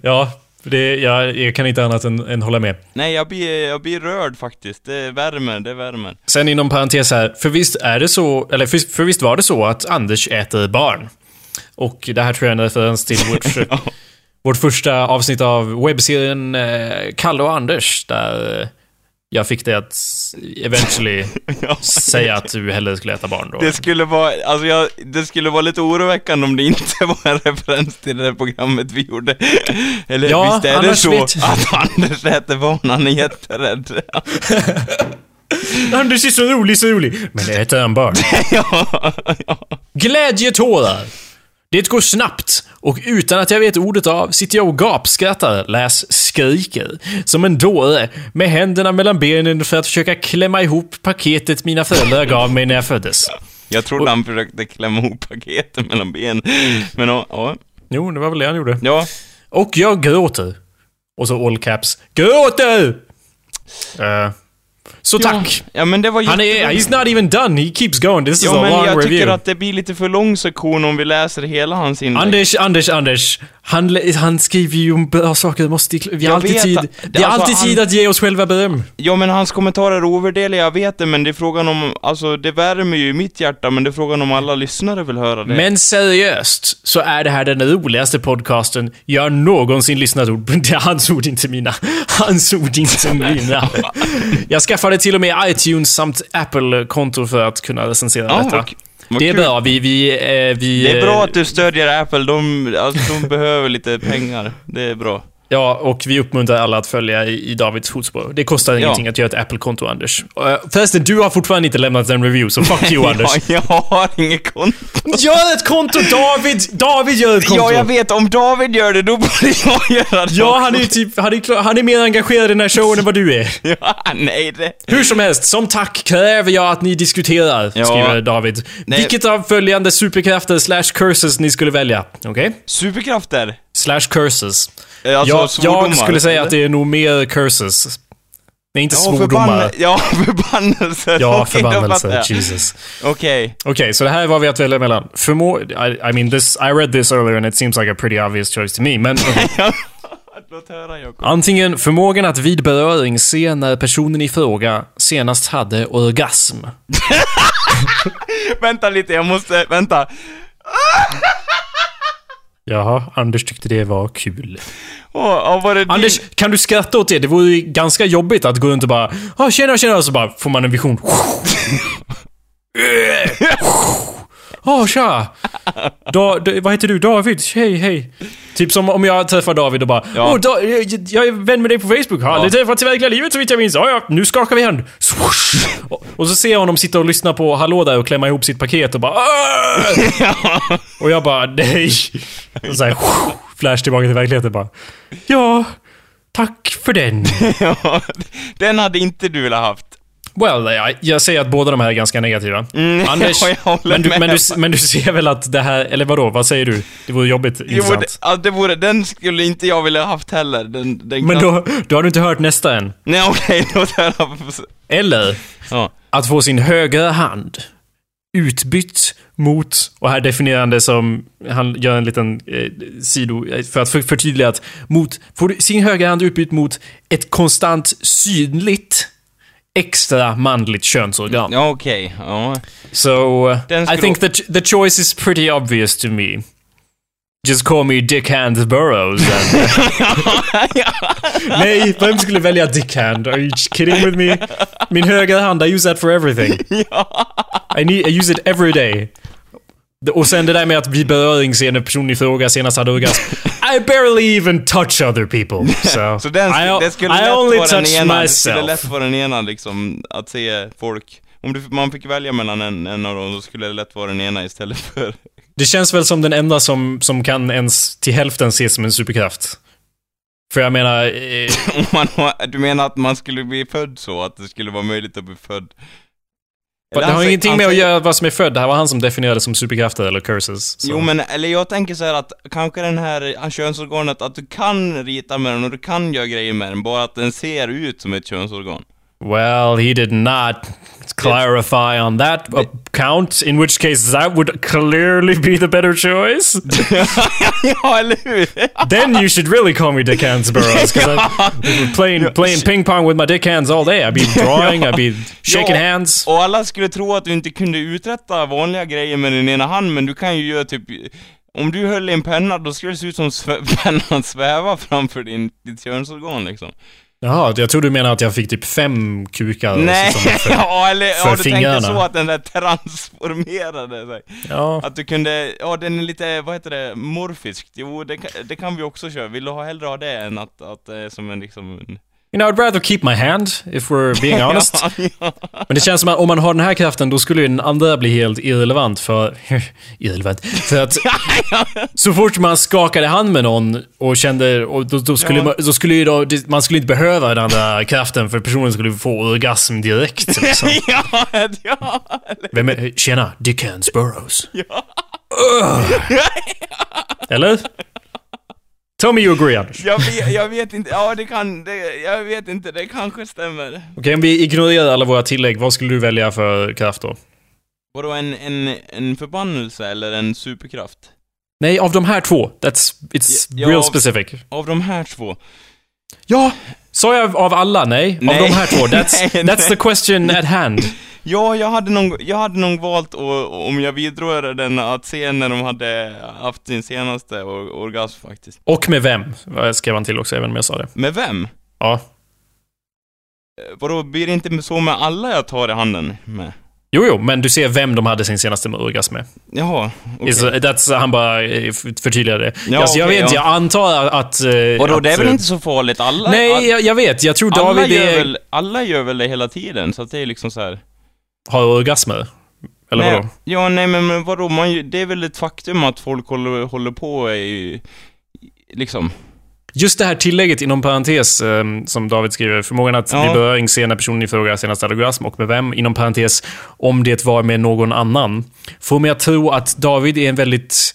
Ja, det, jag, jag kan inte annat än, än hålla med. Nej, jag blir, jag blir rörd faktiskt. Det värmer, det värmer. Sen inom parentes här, för visst är det så, eller för, för visst var det så att Anders äter barn? Och det här tror jag är en referens till vårt, vårt första avsnitt av webbserien eh, Kalle och Anders, där eh, jag fick dig att eventually Ja. säga att du hellre skulle äta barn då. Det skulle vara, alltså jag, det skulle vara lite oroväckande om det inte var en referens till det där programmet vi gjorde. Eller Ja, visst är det så vet- att Anders äter barn, han är jätterädd. Anders är så rolig, så rolig. Men äter han barn? ja, ja. Glädjetårar. Det går snabbt och utan att jag vet ordet av sitter jag och gapskrattar, läs skriker, som en dåre med händerna mellan benen för att försöka klämma ihop paketet mina föräldrar gav mig när jag föddes. Jag trodde han försökte klämma ihop paketen mellan benen. Men ja, ja. Jo, det var väl det han gjorde. ja. Och jag gråter. Och så all caps. Gråter! Eh, Så tack! Ja, men det var Han är, he's not even done, he keeps going. This is Ja, a men long jag review. tycker att det blir lite för lång sektion om vi läser hela hans inlägg. Anders, Anders, Anders. Han, lä- han skriver ju om bra saker. Vi Måste, vi har Jag alltid vet tid. att- Vi har alltså, alltid han- tid att ge oss själva beröm. Ja, men hans kommentarer är ovärderliga, jag vet det, men det är frågan om, alltså det värmer ju i mitt hjärta, men det är frågan om alla lyssnare vill höra det. Men seriöst, så är det här den roligaste podcasten jag någonsin lyssnat på. Det är hans ord, inte mina. Hans ord, inte mina. Jag skaffade till och med iTunes samt Apple-konto för att kunna recensera ja, detta. vad, Det är kul. bra. Vi, vi, eh, vi... Det är bra eh, att du stödjer Apple, de, alltså, de behöver lite pengar. Det är bra. Ja, och vi uppmuntrar alla att följa i, Davids fotspår. Det kostar Ja. ingenting att göra ett Apple-konto, Anders. Uh, förresten, du har fortfarande inte lämnat en review, så fuck you, Anders. Ja, jag har inget konto. Gör ett konto, David! David gör ett konto! Ja, jag vet. Om David gör det, då borde jag göra det Ja, han är ju typ, han är, klar, han är mer engagerad i den här showen än vad du är. Ja, nej det... Hur som helst, som tack kräver jag att ni diskuterar, Ja. skriver David. Nej. Vilket av följande superkrafter slash curses ni skulle välja. Okej? Superkrafter? Slash curses. Alltså jag, svordomar, jag skulle säga eller? att det är nog mer curses. Nej, inte Ja, svordomar. förbann... ja, förbannelser. Ja, Okej, då fattar förbannelse. jag. Jesus. Okej. Okej, så det här är vad vi har att välja mellan. Förmå... I, I mean, this, I read this earlier and it seems like a pretty obvious choice to me, men höra Jakob. Antingen förmågan att vid beröring se när personen i fråga senast hade orgasm. Vänta lite, jag måste... Vänta. Jaha, Anders tyckte det var kul. Åh, var det din- Anders, kan du skratta åt det? Det vore ju ganska jobbigt att gå runt och bara ah, tjena, tjena, och så bara får man en vision. Åh, tja! Da, da, vad heter du? David? Hej, hej. Typ som om jag träffar David och bara Ja. Åh, da, jag, jag är vän med dig på Facebook. Har aldrig träffats i verkliga livet så vitt jag minns. Ja, ja, nu skakar vi hand. Och, och så ser jag honom sitta och lyssna på Hallå där och klämma ihop sitt paket och bara "Åh!" Och jag bara nej. Och så här, flash tillbaka till verkligheten bara. Ja, tack för den. Ja, den hade inte du velat haft. Well, jag, jag säger att båda de här är ganska negativa. Mm, Anders, men, du, men, du, men du ser väl att det här, eller vadå, vad säger du? Det vore jobbigt, Jo, intressant. det, ja, det vore, den skulle inte jag vilja haft heller. Den, den Men då, då har du inte hört nästa än. Nej okej, höra. Eller Ja. att få sin högra hand utbytt mot, och här definierar han det som, han gör en liten eh, sido, eh, för att för, förtydliga att, mot, får du sin högra hand utbytt mot ett konstant synligt extra manligt könsorgan. Okej. Ja. So, uh, I think the, the choice is pretty obvious to me. Just call me Dick Hand Burrows. And, nej, vem skulle välja Dick Hand? Are you kidding with me? Min högra hand, I use that for everything. I, need, I use it every day. Och sen det där med att vid beröring se när personen i fråga senast hade orgasm. I barely even touch other people. So, Så den, I, det skulle I lätt only vara den touch ena, det skulle myself. lätt vara den ena liksom, att se folk. Om du, man fick välja mellan en, en av dem så skulle det lätt vara den ena istället för... Det känns väl som den enda som, som kan ens till hälften ses som en superkraft. För jag menar... Eh, du menar att man skulle bli född så? Att det skulle vara möjligt att bli född? Det har säger- ingenting med att göra vad som är född. Det här var han som definierade som superkrafter eller curses. Så. Jo men, eller jag tänker så här att kanske den här könsorganet, att du kan rita med den och du kan göra grejer med den, bara att den ser ut som ett könsorgan. Well, he did not clarify on that account, in which case that would clearly be the better choice. ja, eller hur? then you should really call me Dick Hands Burrows, because been playing, playing ping pong with my dick hands all day. I'd be drawing, I'd be shaking Ja, hands. Och alla skulle tro att du inte kunde uträtta vanliga grejer med din ena hand, men du kan ju göra typ... Om du höll i en penna, då skulle det se ut som svä- pennan svävar framför din, ditt könsorgan liksom. Jaha, jag tror du menar att jag fick typ fem kukar. Nej, för- ja eller för ja, du tänkte fingrarna. så att den där transformerade sig. Ja. Att du kunde, ja den är lite, vad heter det, morfisk. Jo, det, kan- det kan vi också köra. Vill du ha hellre ha det än att, att är som en liksom... You know, I'd rather keep my hand, if we're being honest. Ja, ja. Men det känns som att om man har den här kraften, då skulle ju den andra bli helt irrelevant för... irrelevant. För att så fort man skakade hand med någon och kände... Och då, då skulle, Ja. man, då skulle ju då, man skulle inte behöva den andra kraften för personen skulle få orgasm direkt. Liksom. ja, ja, Vem är... Tjena, Dick Hands Burrows. ja. Eller? Tell me you agree Anders. Jag vet, jag vet inte, ja det kan, det, jag vet inte, det kanske stämmer. Okej, om vi ignorerar alla våra tillägg, vad skulle du välja för kraft då? Vadå, en, en, en förbannelse eller en superkraft? Nej, av de här två. That's, it's Ja, real av- specific. Av de här två? Ja! Sa jag av alla? Nej. Av Nej. de här två. That's, Nej, that's nej. the question at hand. Ja, jag hade nog, jag hade nog valt, och, om jag vidrörde den, att se när de hade haft sin senaste or, orgasm faktiskt. Och med vem? Vad skrev han till också, även om jag sa det. Med vem? Ja. Eh, Vadå, blir det inte så med alla jag tar i handen med? Jo, jo, men du ser vem de hade sin senaste orgasm med. Jaha, okej. Is- That's, han bara eh, förtydligade det. Ja, alltså, jag vet ja. jag antar att... eh, Vadå, att, det är väl eh, inte så farligt? Alla, Nej, all, jag, jag vet. Jag tror alla, David gör är, väl, alla gör väl det hela tiden, så att det är liksom så här. har orgasmer. Eller nej, vadå? Ja, nej men, men vadå, man, det är väl ett faktum att folk håller, håller på i, liksom. Just det här tillägget inom parentes eh, som David skriver. Förmågan att Ja. bli beröring se när personen i fråga senast hade orgasm och med vem, inom parentes, om det var med någon annan. Får mig att tro att David är en väldigt,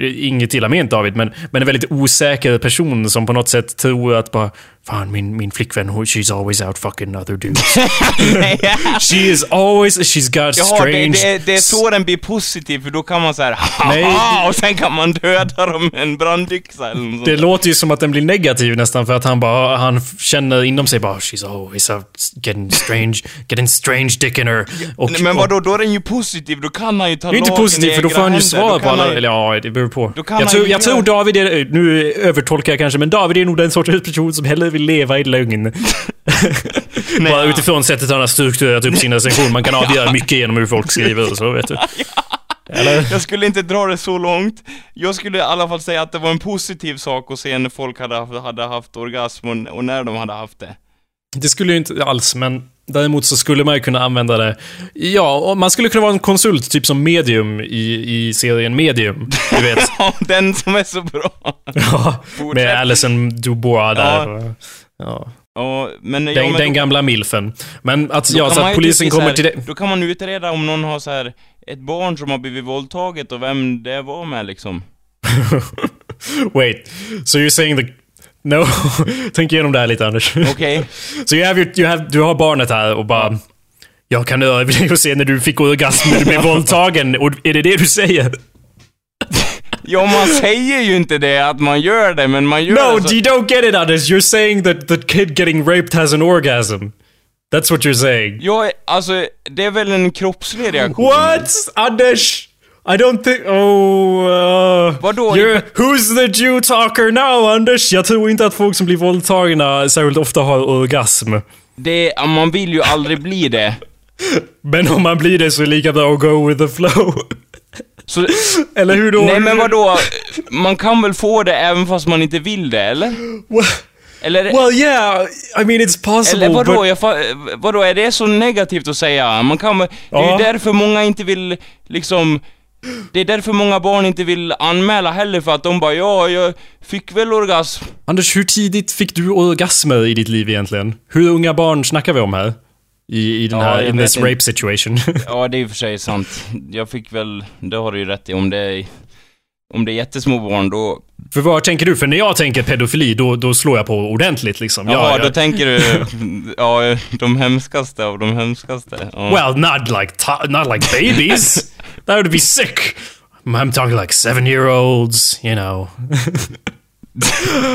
inget illa ment David, men, men en väldigt osäker person som på något sätt tror att bara, fan min, min flickvän, she's always out fucking other dudes. She is always, she's got Jaha, det, strange... det, det är så den blir positiv, för då kan man såhär Nej, haha, och sen kan man döda dem med en brandyxa eller något Det låter ju som att den blir negativ nästan för att han bara, han känner inom sig bara She's always out getting strange, getting strange dick in her. Och, Nej, Men vadå, då är den ju positiv, då kan han ju ta Det är inte lagen i positivt för då får han ju svar på alla, han eller ja, det beror på. Jag han tror, jag tror David är, nu övertolkar jag kanske, men David är nog den sortens person som hellre vill leva i lögn. Bara ja. utifrån sättet han har strukturerat upp sin recension. Man kan avgöra mycket genom hur folk skriver och så, vet du. Eller? Jag skulle inte dra det så långt. Jag skulle i alla fall säga att det var en positiv sak att se när folk hade haft, hade haft orgasm och, och när de hade haft det. Det skulle ju inte alls, men däremot så skulle man ju kunna använda det. Ja, och man skulle kunna vara en konsult, typ som medium i, i serien Medium. Du vet. Ja, den som är så bra. ja, med Alison Dubois där. Ja. Ja, men... ja, Den, men den gamla milfen. Men att, då ja, så att polisen kommer här- till det. Då kan man utreda om någon har så här ett barn som har blivit våldtaget och vem det var med liksom. Wait, so you're saying the... No, tänk igenom det här lite Anders. Okej? Så your, you have, du har barnet här och bara... Jag kan överleva och se när du fick orgasm när du blev våldtagen. Och är det det du säger? Ja, man säger ju inte det att man gör det, men man gör No, det så... you don't get it Anders. You're saying that the kid getting raped has an orgasm. That's what you're saying. Ja, alltså, det är väl en kroppslig reaktion? What? Anders! I don't think... Oh... Uh, Vadå? Who's the Jew talker now, Anders? Jag tror inte att folk som blir våldtagna särskilt ofta har orgasm. Det, man vill ju aldrig bli det. Men om man blir det så är det lika bra att go with the flow. Så, Eller hur då? nej men vadå? Man kan väl få det även fast man inte vill det, eller? Well, Eller, well yeah, I mean it's possible eller vadå? but... Jag vadå, är det så negativt att säga? Man kan. Det är Ja. ju därför många inte vill, liksom... Det är därför många barn inte vill anmäla heller, för att de bara ja, jag fick väl orgasm. Anders, hur tidigt fick du orgasmer i ditt liv egentligen? Hur unga barn snackar vi om här? I, i den Ja, här, in this inte. rape situation. Ja, det är i och för sig sant. Jag fick väl, det har du ju rätt i, om det är... Om det är jättesmå barn, då... För vad tänker du? För när jag tänker pedofili, då, då slår jag på ordentligt liksom. Jaha, Ja, då jag, tänker du... Ja, de hemskaste av de hemskaste. Ja. well, not like, not like babies. That would be sick. I'm talking like seven year olds, you know.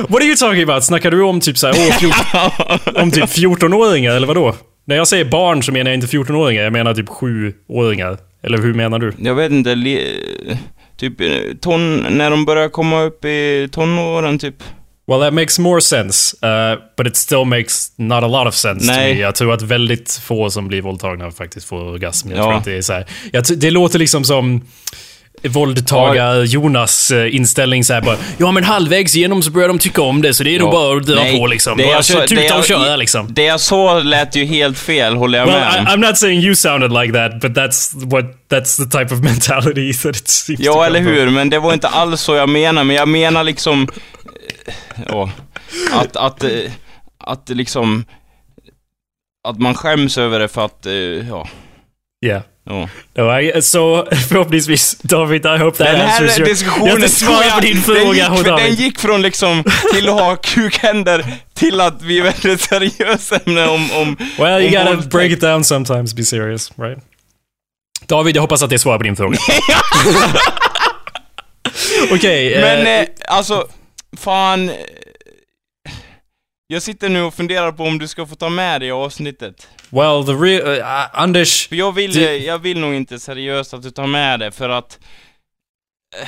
What are you talking about? Snackar du om typ såhär, om typ 14-åringar eller vadå? När jag säger barn så menar jag inte 14-åringar, jag menar typ 7-åringar. Eller hur menar du? Jag vet inte, typ eh, ton, när de börjar komma upp i tonåren typ. Well, that makes more sense. Uh, but it still makes not a lot of sense to Nej. me. Jag tror att väldigt få som blir våldtagna faktiskt får orgasm. Jag Ja. tror att det är så här. Det låter liksom som våldtagar-Jonas eh, inställning så här bara Ja men halvvägs igenom så börjar de tycka om det så det är nog Ja. bara att dra på liksom. det Bara jag det tuta och köra liksom. Det jag sa lät ju helt fel, håller jag Well, med om. I'm not saying you sounded like that, but that's what that's the type of mentality that it seems to Ja, come eller from. hur? Men det var inte alls så jag menar, men jag menar liksom... eh, Ja, att, att, eh, att liksom... Att man skäms över det för att, ja. Yeah. No, I, så förhoppningsvis, David, I hope that Den här answers your... diskussionen Jag tror jag- på din den fråga, gick, oh, den gick från liksom till att ha kukhänder till att vi är väldigt seriösa ämne om... om Well, you om gotta break it down sometimes, be serious, right? David, jag hoppas att det svarar på din fråga. Okej, Men eh, eh, alltså, fan... Jag sitter nu och funderar på om du ska få ta med det i avsnittet. well, the real... Uh, Anders, För jag vill, eh, jag vill nog inte seriöst att du tar med det för att... eh,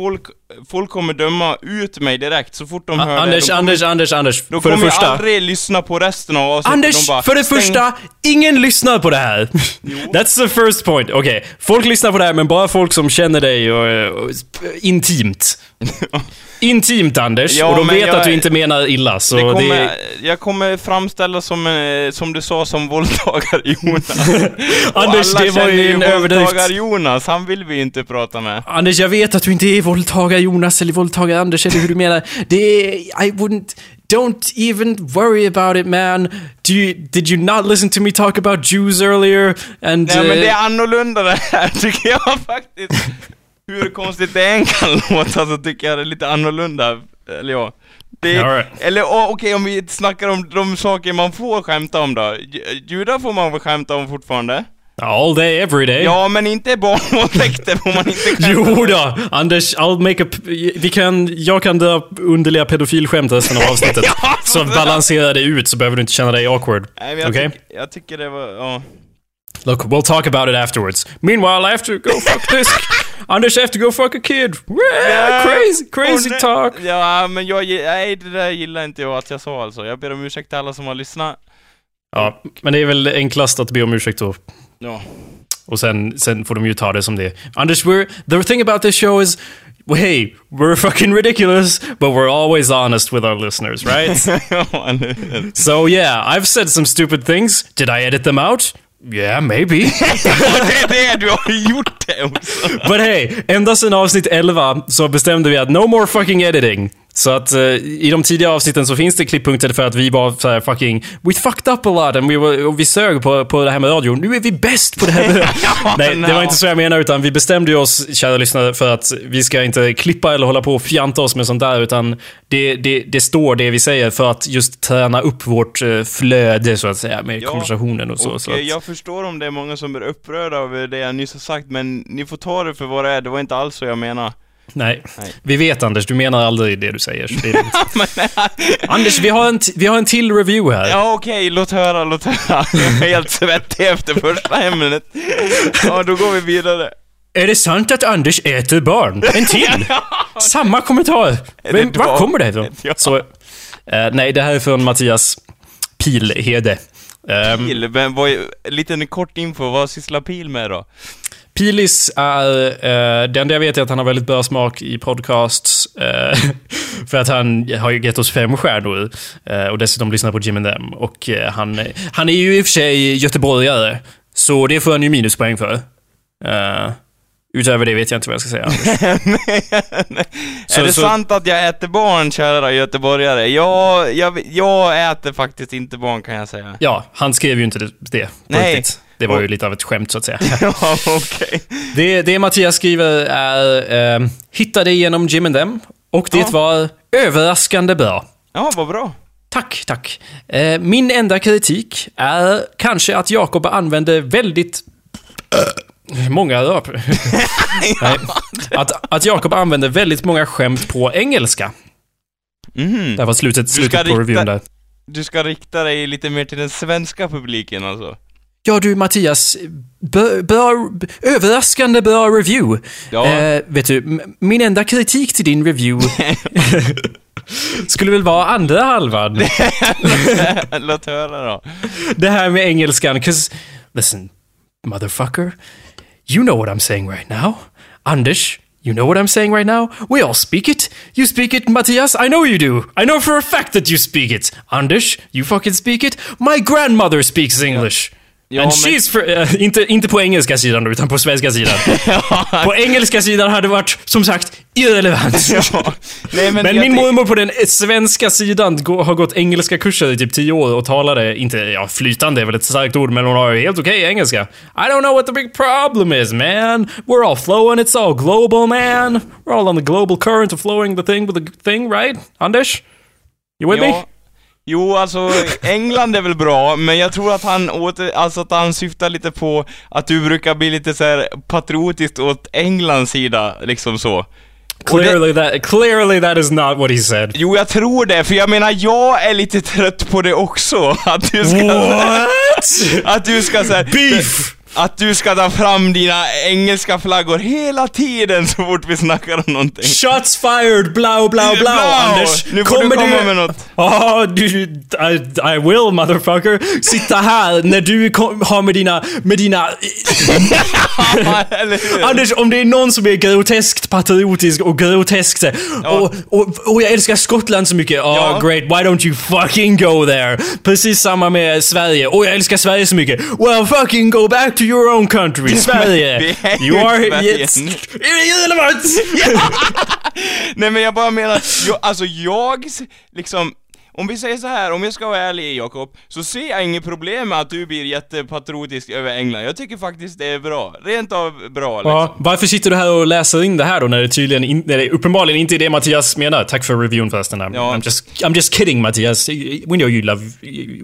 Folk, folk kommer döma ut mig direkt så fort de hör det. Anders, De kommer- Anders, Anders, Anders. För det kommer första... aldrig lyssna på resten av avsnittet. Anders, De bara, för det "Stäng- första, ingen lyssnar på det här. That's the first point. Okej, folk lyssnar på det här, men bara folk som känner dig och, och, intimt. Intimt, Anders. Ja, och de vet jag- att du inte menar illa, så Det det... kommer, Jag kommer framställa som, eh, som du sa, som våldtagar-Jonas. Och Anders, det var ju en överdrift. våldtagar-Jonas, han vill vi inte prata med. Anders, jag vet att du inte är våldtagar-Jonas eller våldtagar-Anders eller hur du menar. Det är... I wouldn't... Don't even worry about it man. Do you, did you not listen to me talk about Jews earlier? And... Nej men eh, det är annorlunda det här, tycker jag faktiskt. Hur konstigt det än kan låta så tycker jag det är lite annorlunda. Eller ja. Det, All right. Eller oh, okej, om vi snackar om de saker man får skämta om då. Ju- Judar får man väl skämta om fortfarande? All day, every day. Ja, men inte barnvåldtäkter får man inte skämta. Jo då, Anders, I'll make a... Vi kan... Jag kan dra underliga pedofilskämt resten av avsnittet. Ja, Så balansera det ut så behöver du inte känna dig awkward. Nej, men jag, Okej? tyck, jag tycker det var, ja. Look, we'll talk about it afterwards. Meanwhile, I have to go fuck this. Anders, I have to go fuck a kid. Yeah, crazy, crazy nej. talk. Ja, men jag, nej det där gillar inte jag att jag sa alltså. Jag ber om ursäkt till alla som har lyssnat. Ja, men det är väl enklast att be om ursäkt då. Ja. Och sen, sen får de ju ta det som det. Anders, we're, the thing about this show is, hey, we're fucking ridiculous, but we're always honest with our listeners, right? ja, eller hur? so yeah, I've said some stupid things. Did I edit them out? Yeah, maybe. det är det du har gjort det också. But hey, ända sedan avsnitt 11 så bestämde vi att no more fucking editing. Så att eh, i de tidiga avsnitten så finns det klipppunkter för att vi var så här fucking... We fucked up a lot and we, were, och vi sög på, på det här med radio. Nu är vi bäst på det här med... Nej, det var inte så jag menar utan vi bestämde ju oss, kära lyssnare, för att vi ska inte klippa eller hålla på och fjanta oss med sånt där utan det, det, det står det vi säger för att just träna upp vårt eh, flöde så att säga med Ja, konversationen och så. Och så eh, att, jag förstår om det är många som blir upprörda över det jag nyss har sagt, men ni får ta det för vad det är. Det var inte alls så jag menar. Nej. Nej. Vi vet Anders, du menar aldrig det du säger. Så det Anders, vi har, en vi har en till review här. ja okej, låt höra, låt höra. Jag är helt svettig efter första ämnet. Ja, då går vi vidare. Är det sant att Anders äter barn? En till? Samma kommentar. Men var kommer det ifrån? Så, eh, nej, det här är från Mattias Pilhede. Um, Pil, men vad, lite kort info, vad sysslar Pil med då? Pilis är, eh, det enda jag vet är att han har väldigt bra smak i podcasts. eh, för att han har ju gett oss fem stjärnor. eh, och dessutom lyssnar på Jim and Them. Och eh, han, han är ju i och för sig göteborgare. Så det får han ju minuspoäng för. Uh, utöver det vet jag inte vad jag ska säga. Så- är det så- sant att jag äter barn, kära göteborgare? Ja, jag, jag äter faktiskt inte barn kan jag säga. Ja, han skrev ju inte det, det Nej. riktigt. Det var ju lite av ett skämt så att säga. ja, okej. Det, det Mattias skriver är eh, “Hittade genom Jim and Them” och det Ja. var överraskande bra. Ja, vad bra. Tack, tack. Eh, min enda kritik är kanske att Jakob använde väldigt... många röp. Nej. Att, att Jakob använde väldigt många skämt på engelska. Mhm. Det var slutet, slutet på rikta- reviewen där. Du ska rikta dig lite mer till den svenska publiken alltså? Ja du Mattias, bra, bra, överraskande bra review. Ja. Eh, vet du, min enda kritik till din review skulle väl vara andra halvan. Låt höra då. Det här med engelskan, 'cause listen, motherfucker, you know what I'm saying right now. Anders, you know what I'm saying right now? We all speak it. You speak it, Matthias, I know you do. I know for a fact that you speak it. Anders, you fucking speak it. My grandmother speaks English. Ja, And men- she's fr- eh, inte, inte på engelska sidan då, utan på svenska sidan. på engelska sidan hade det varit, som sagt, irrelevant. ja. Nej, men Men min tänk- mormor på den svenska sidan gå- har gått engelska kurser i typ 10 år och talade, inte, ja flytande är väl ett starkt ord, men hon har ju helt okej engelska. I don't know what the big problem is man. We're all flowing, it's all global man. We're all on the global current of flowing the thing with the thing, right? Anders? You with me? Jo, alltså England är väl bra, men jag tror att han åter, alltså att han syftar lite på att du brukar bli lite så här patriotiskt åt Englands sida, liksom så. Clearly that, clearly that is not what he said. Jo, jag tror det, för jag menar, jag är lite trött på det också. Att du ska... What? Att du ska här, Beef! Att du ska ta fram dina engelska flaggor hela tiden så fort vi snackar om någonting. Shots fired, blau, blau, blau! Anders! Nu får du komma med något. Ja, du... I, I will, motherfucker. Sitta här när du kom, har med dina... Med dina... Anders, om det är någon som är groteskt patriotisk och groteskt så- och, och, och jag älskar Skottland så mycket. Oh, Ja. great. Why don't you fucking go there? Precis samma med Sverige. Och jag älskar Sverige så mycket. Well, fucking go back to your own country. Sverige. You are... Sverige Yes. nu. Irrelevant! Nej men jag bara menar, jag, alltså jag, liksom, om vi säger så här, om jag ska vara ärlig Jakob, så ser jag inget problem med att du blir jättepatriotisk över England. Jag tycker faktiskt det är bra. Rent av bra liksom. Ja, varför sitter du här och läser in det här då när det tydligen in, när det uppenbarligen inte är det Mattias menar? Tack för reviewen förresten. I'm, Ja. I'm, just, I'm just kidding Mattias. We know you love,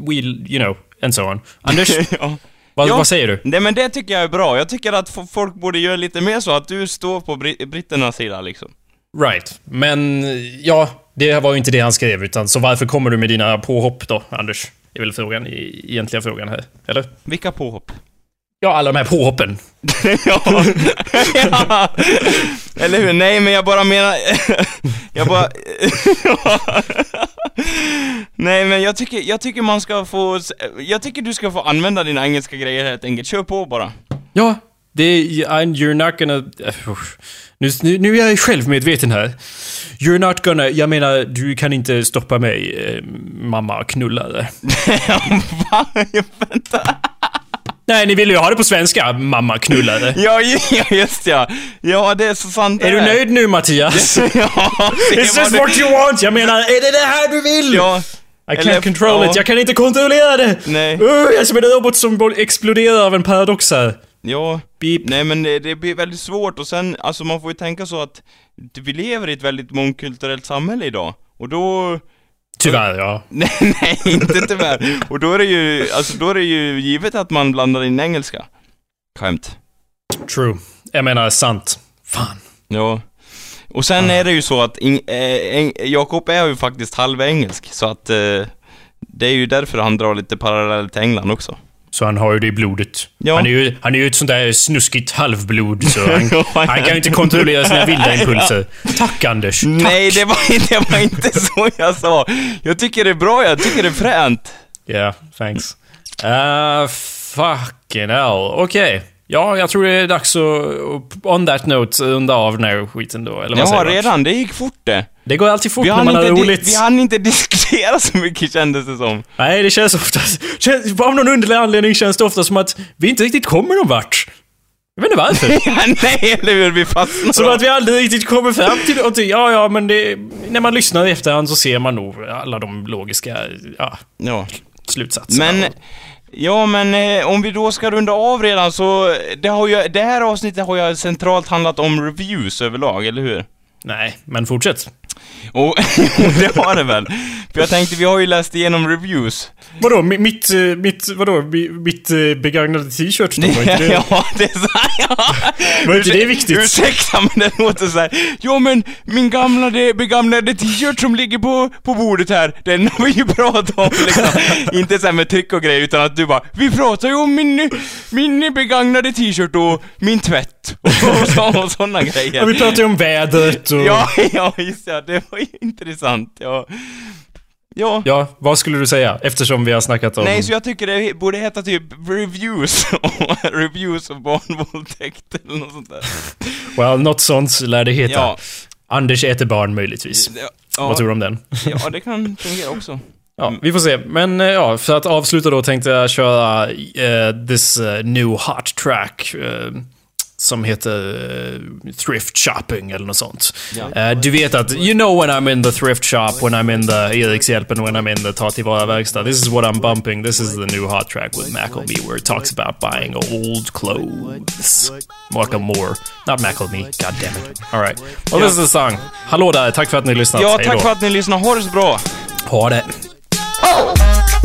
we, you know, and so on. Anders, ja. Vad, vad säger du? Nej men det tycker jag är bra. Jag tycker att folk borde göra lite mer så, att du står på bri- britternas sida liksom. Right. Men, ja, det var ju inte det han skrev utan så varför kommer du med dina påhopp då, Anders? är väl frågan, egentliga frågan här. Eller? Vilka påhopp? Ja, alla de här påhoppen. ja. ja. Eller hur? Nej, men jag bara menar... jag bara... Nej, men jag tycker, jag tycker man ska få... Jag tycker du ska få använda dina engelska grejer helt enkelt. Kör på bara. Ja, det är... You're not gonna... Nu, nu, nu är jag självmedveten här. You're not gonna... Jag menar, du kan inte stoppa mig, eh, mamma knullare. Va? Vänta. Nej, ni vill ju ha det på svenska, mamma knullare. Ja, just ja. Ja, det är så sant Är det du nöjd nu, Mattias? ja, Is this det. what you want? Jag menar, är det det här du vill? Ja. I can't eller- control ja. it, jag kan inte kontrollera det! Nej. Uh, jag är som en robot som exploderar av en paradox här. Ja. Beep. Nej men det, det blir väldigt svårt och sen, alltså man får ju tänka så att vi lever i ett väldigt mångkulturellt samhälle idag. Och då... Tyvärr, ja. Nej, nej, inte tyvärr. Och då är det ju, alltså då är det ju givet att man blandar in engelska. Skämt. True. Jag menar, sant. Fan. Ja. Och sen är det ju så att eh, Jakob är ju faktiskt halvengelsk, så att eh, det är ju därför han drar lite parallell till England också. Så han har ju det i blodet. Ja. Han, är ju, han är ju ett sånt där snuskigt halvblod, så han, Ja, han kan ju inte kontrollera sina vilda impulser. Tack Anders. Tack. Nej, det var, det var inte så jag sa. Jag tycker det är bra, jag tycker det är fränt. Yeah, thanks. Uh, fucking hell. Okej. Ja, jag tror det är dags att, on that note, runda av den här skiten då. Eller vad Ja, säger redan. Det gick fort det. Det går alltid fort Vi när man har di- roligt. vi hann inte diskutera så mycket kändes det som. Nej, det känns ofta... Känns, av någon underlig anledning känns det ofta som att vi inte riktigt kommer någon vart. Jag vet inte varför. Ja, nej, eller hur? Vi fastnar. Som att vi aldrig riktigt kommer fram till någonting. Ja, ja, men det, när man lyssnar i efterhand så ser man nog alla de logiska ja, Ja. slutsatserna. Men, ja men eh, om vi då ska runda av redan så, det, har ju, det här avsnittet har ju centralt handlat om reviews överlag, eller hur? Nej, men fortsätt. Och, och det har det väl. För jag tänkte, vi har ju läst igenom reviews. Vadå, mi- mitt, eh, mitt, vadå, mi- mitt eh, begagnade t-shirt då? Inte det? ja, det är så ja. Var inte det viktigt? Ursäkta, men det låter så här. Ja, men min gamla, det begagnade t-shirt som ligger på, på bordet här, den har vi ju pratat om liksom. Inte så här med tryck och grejer, utan att du bara, vi pratar ju om min, min begagnade t-shirt och min tvätt. Och, så, och sådana grejer. Ja, vi pratade ju om vädret och... Ja, ja, just det. Det var ju intressant. Ja. Ja. Ja, vad skulle du säga? Eftersom vi har snackat om... Nej, så jag tycker det borde heta typ reviews, reviews av barnvåldtäkt eller något sånt där. Well, något sånt lär det heta. Ja. Anders äter barn möjligtvis. Ja, Vad tror du om den? ja, det kan fungera också. Ja, vi får se. Men eh, ja, för att avsluta då tänkte jag köra uh, this uh, new hot track. Uh, som heter uh, Thrift Shopping eller något sånt. Ja. Uh, du vet att, you know when I'm in the thrift shop, when I'm in the Erikshjälpen, when I'm in the ta tillvara verkstad. This is what I'm bumping. This is the new hot track with Macklemore where it talks about buying old clothes. Macklemore. Not Macklemore, god damn it. Alright. Well, this is the song. Hallå där, tack för att ni lyssnat. Ja, tack för att ni lyssnade. Ha det så bra. Ha det. I'm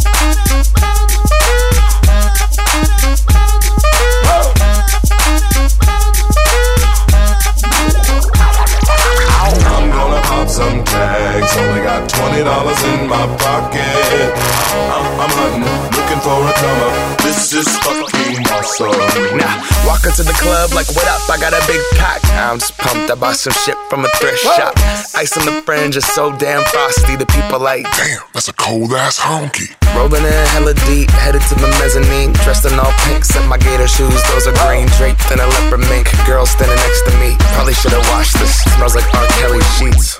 got twenty dollars in my pocket. I'm, I'm hunting, looking for a come up. This is fucking awesome. Now, walk into the club like, what up? I got a big pack. I'm just pumped. I bought some shit from a thrift shop. Ice on the fringe is so damn frosty. The people like, Damn, that's a cold ass honky. rolling in hella deep, headed to the mezzanine. Dressed in all pink, set my gator shoes. Those are green, draped in a leopard mink. Girl standing next to me. Probably should have washed this. Smells like R. Kelly sheets.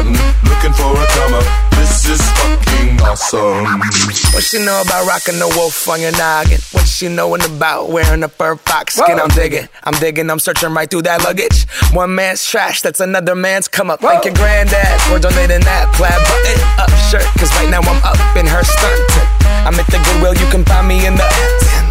I'm looking for a come up. This is fucking awesome. What she know about rocking the wolf on your noggin? What she knowin' about wearing a fur fox skin? I'm digging, I'm digging, I'm searching right through that luggage. One man's trash, that's another man's come up. Thank your granddad for donating that plaid button up shirt. Cause right now I'm up in her stunt. I'm at the Goodwill, you can find me in the.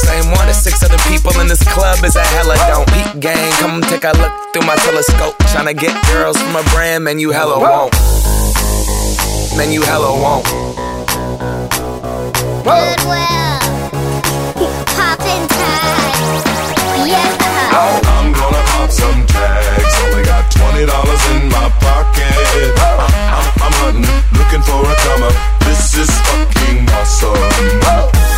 same one as six other people in this club is a hella don't. Peak gang, come take a look through my telescope. Tryna get girls from a brand, man, you hella won't. Man, you hella won't. Goodwill. Poppin' tags. Yeah. I'm gonna pop some tags. Only got twenty dollars in my pocket. I'm, I'm, hunting, looking for a come up. This is fucking awesome.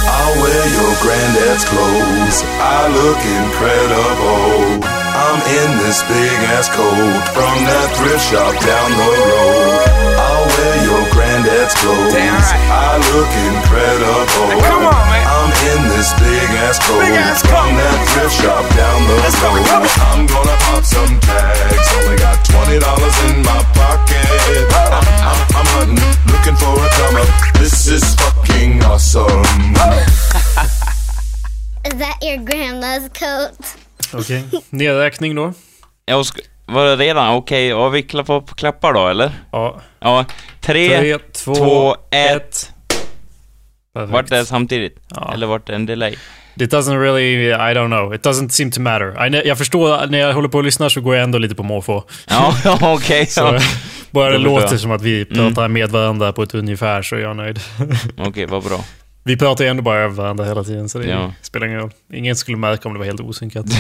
I'll wear your granddad's clothes. I look incredible. I'm in this big ass coat from that thrift shop down the road. I'll wear clothes. Damn right. I look incredible. Come on, man. I'm in this big ass coat Big ass from coat. that thrift shop down the Let's go, road. come on. I'm gonna pop some tags. Only got twenty dollars in my pocket. I'm, I'm, I'm hunting, looking for a come up. This is fucking awesome. Is that your grandma's coat? Okej. Nedräkning då. Jag sk- var det redan okej att vickla på, på klappar då, eller? Ja. Ja. Tre, Tre, två, två, ett. Perfekt. Vart det samtidigt? Ja. Eller vart det en delay? It doesn't really, I don't know. It doesn't seem to matter. I, jag förstår, när jag håller på och lyssnar så går jag ändå lite på måfå. Ja, okej. Så ja. bara det förstår låter jag. som att vi pratar med varandra på ett ungefär så är jag nöjd. Okej, vad bra. vi pratar ju ändå bara över varandra hela tiden så det Ja. spelar ingen roll. Ingen skulle märka om det var helt osynkat.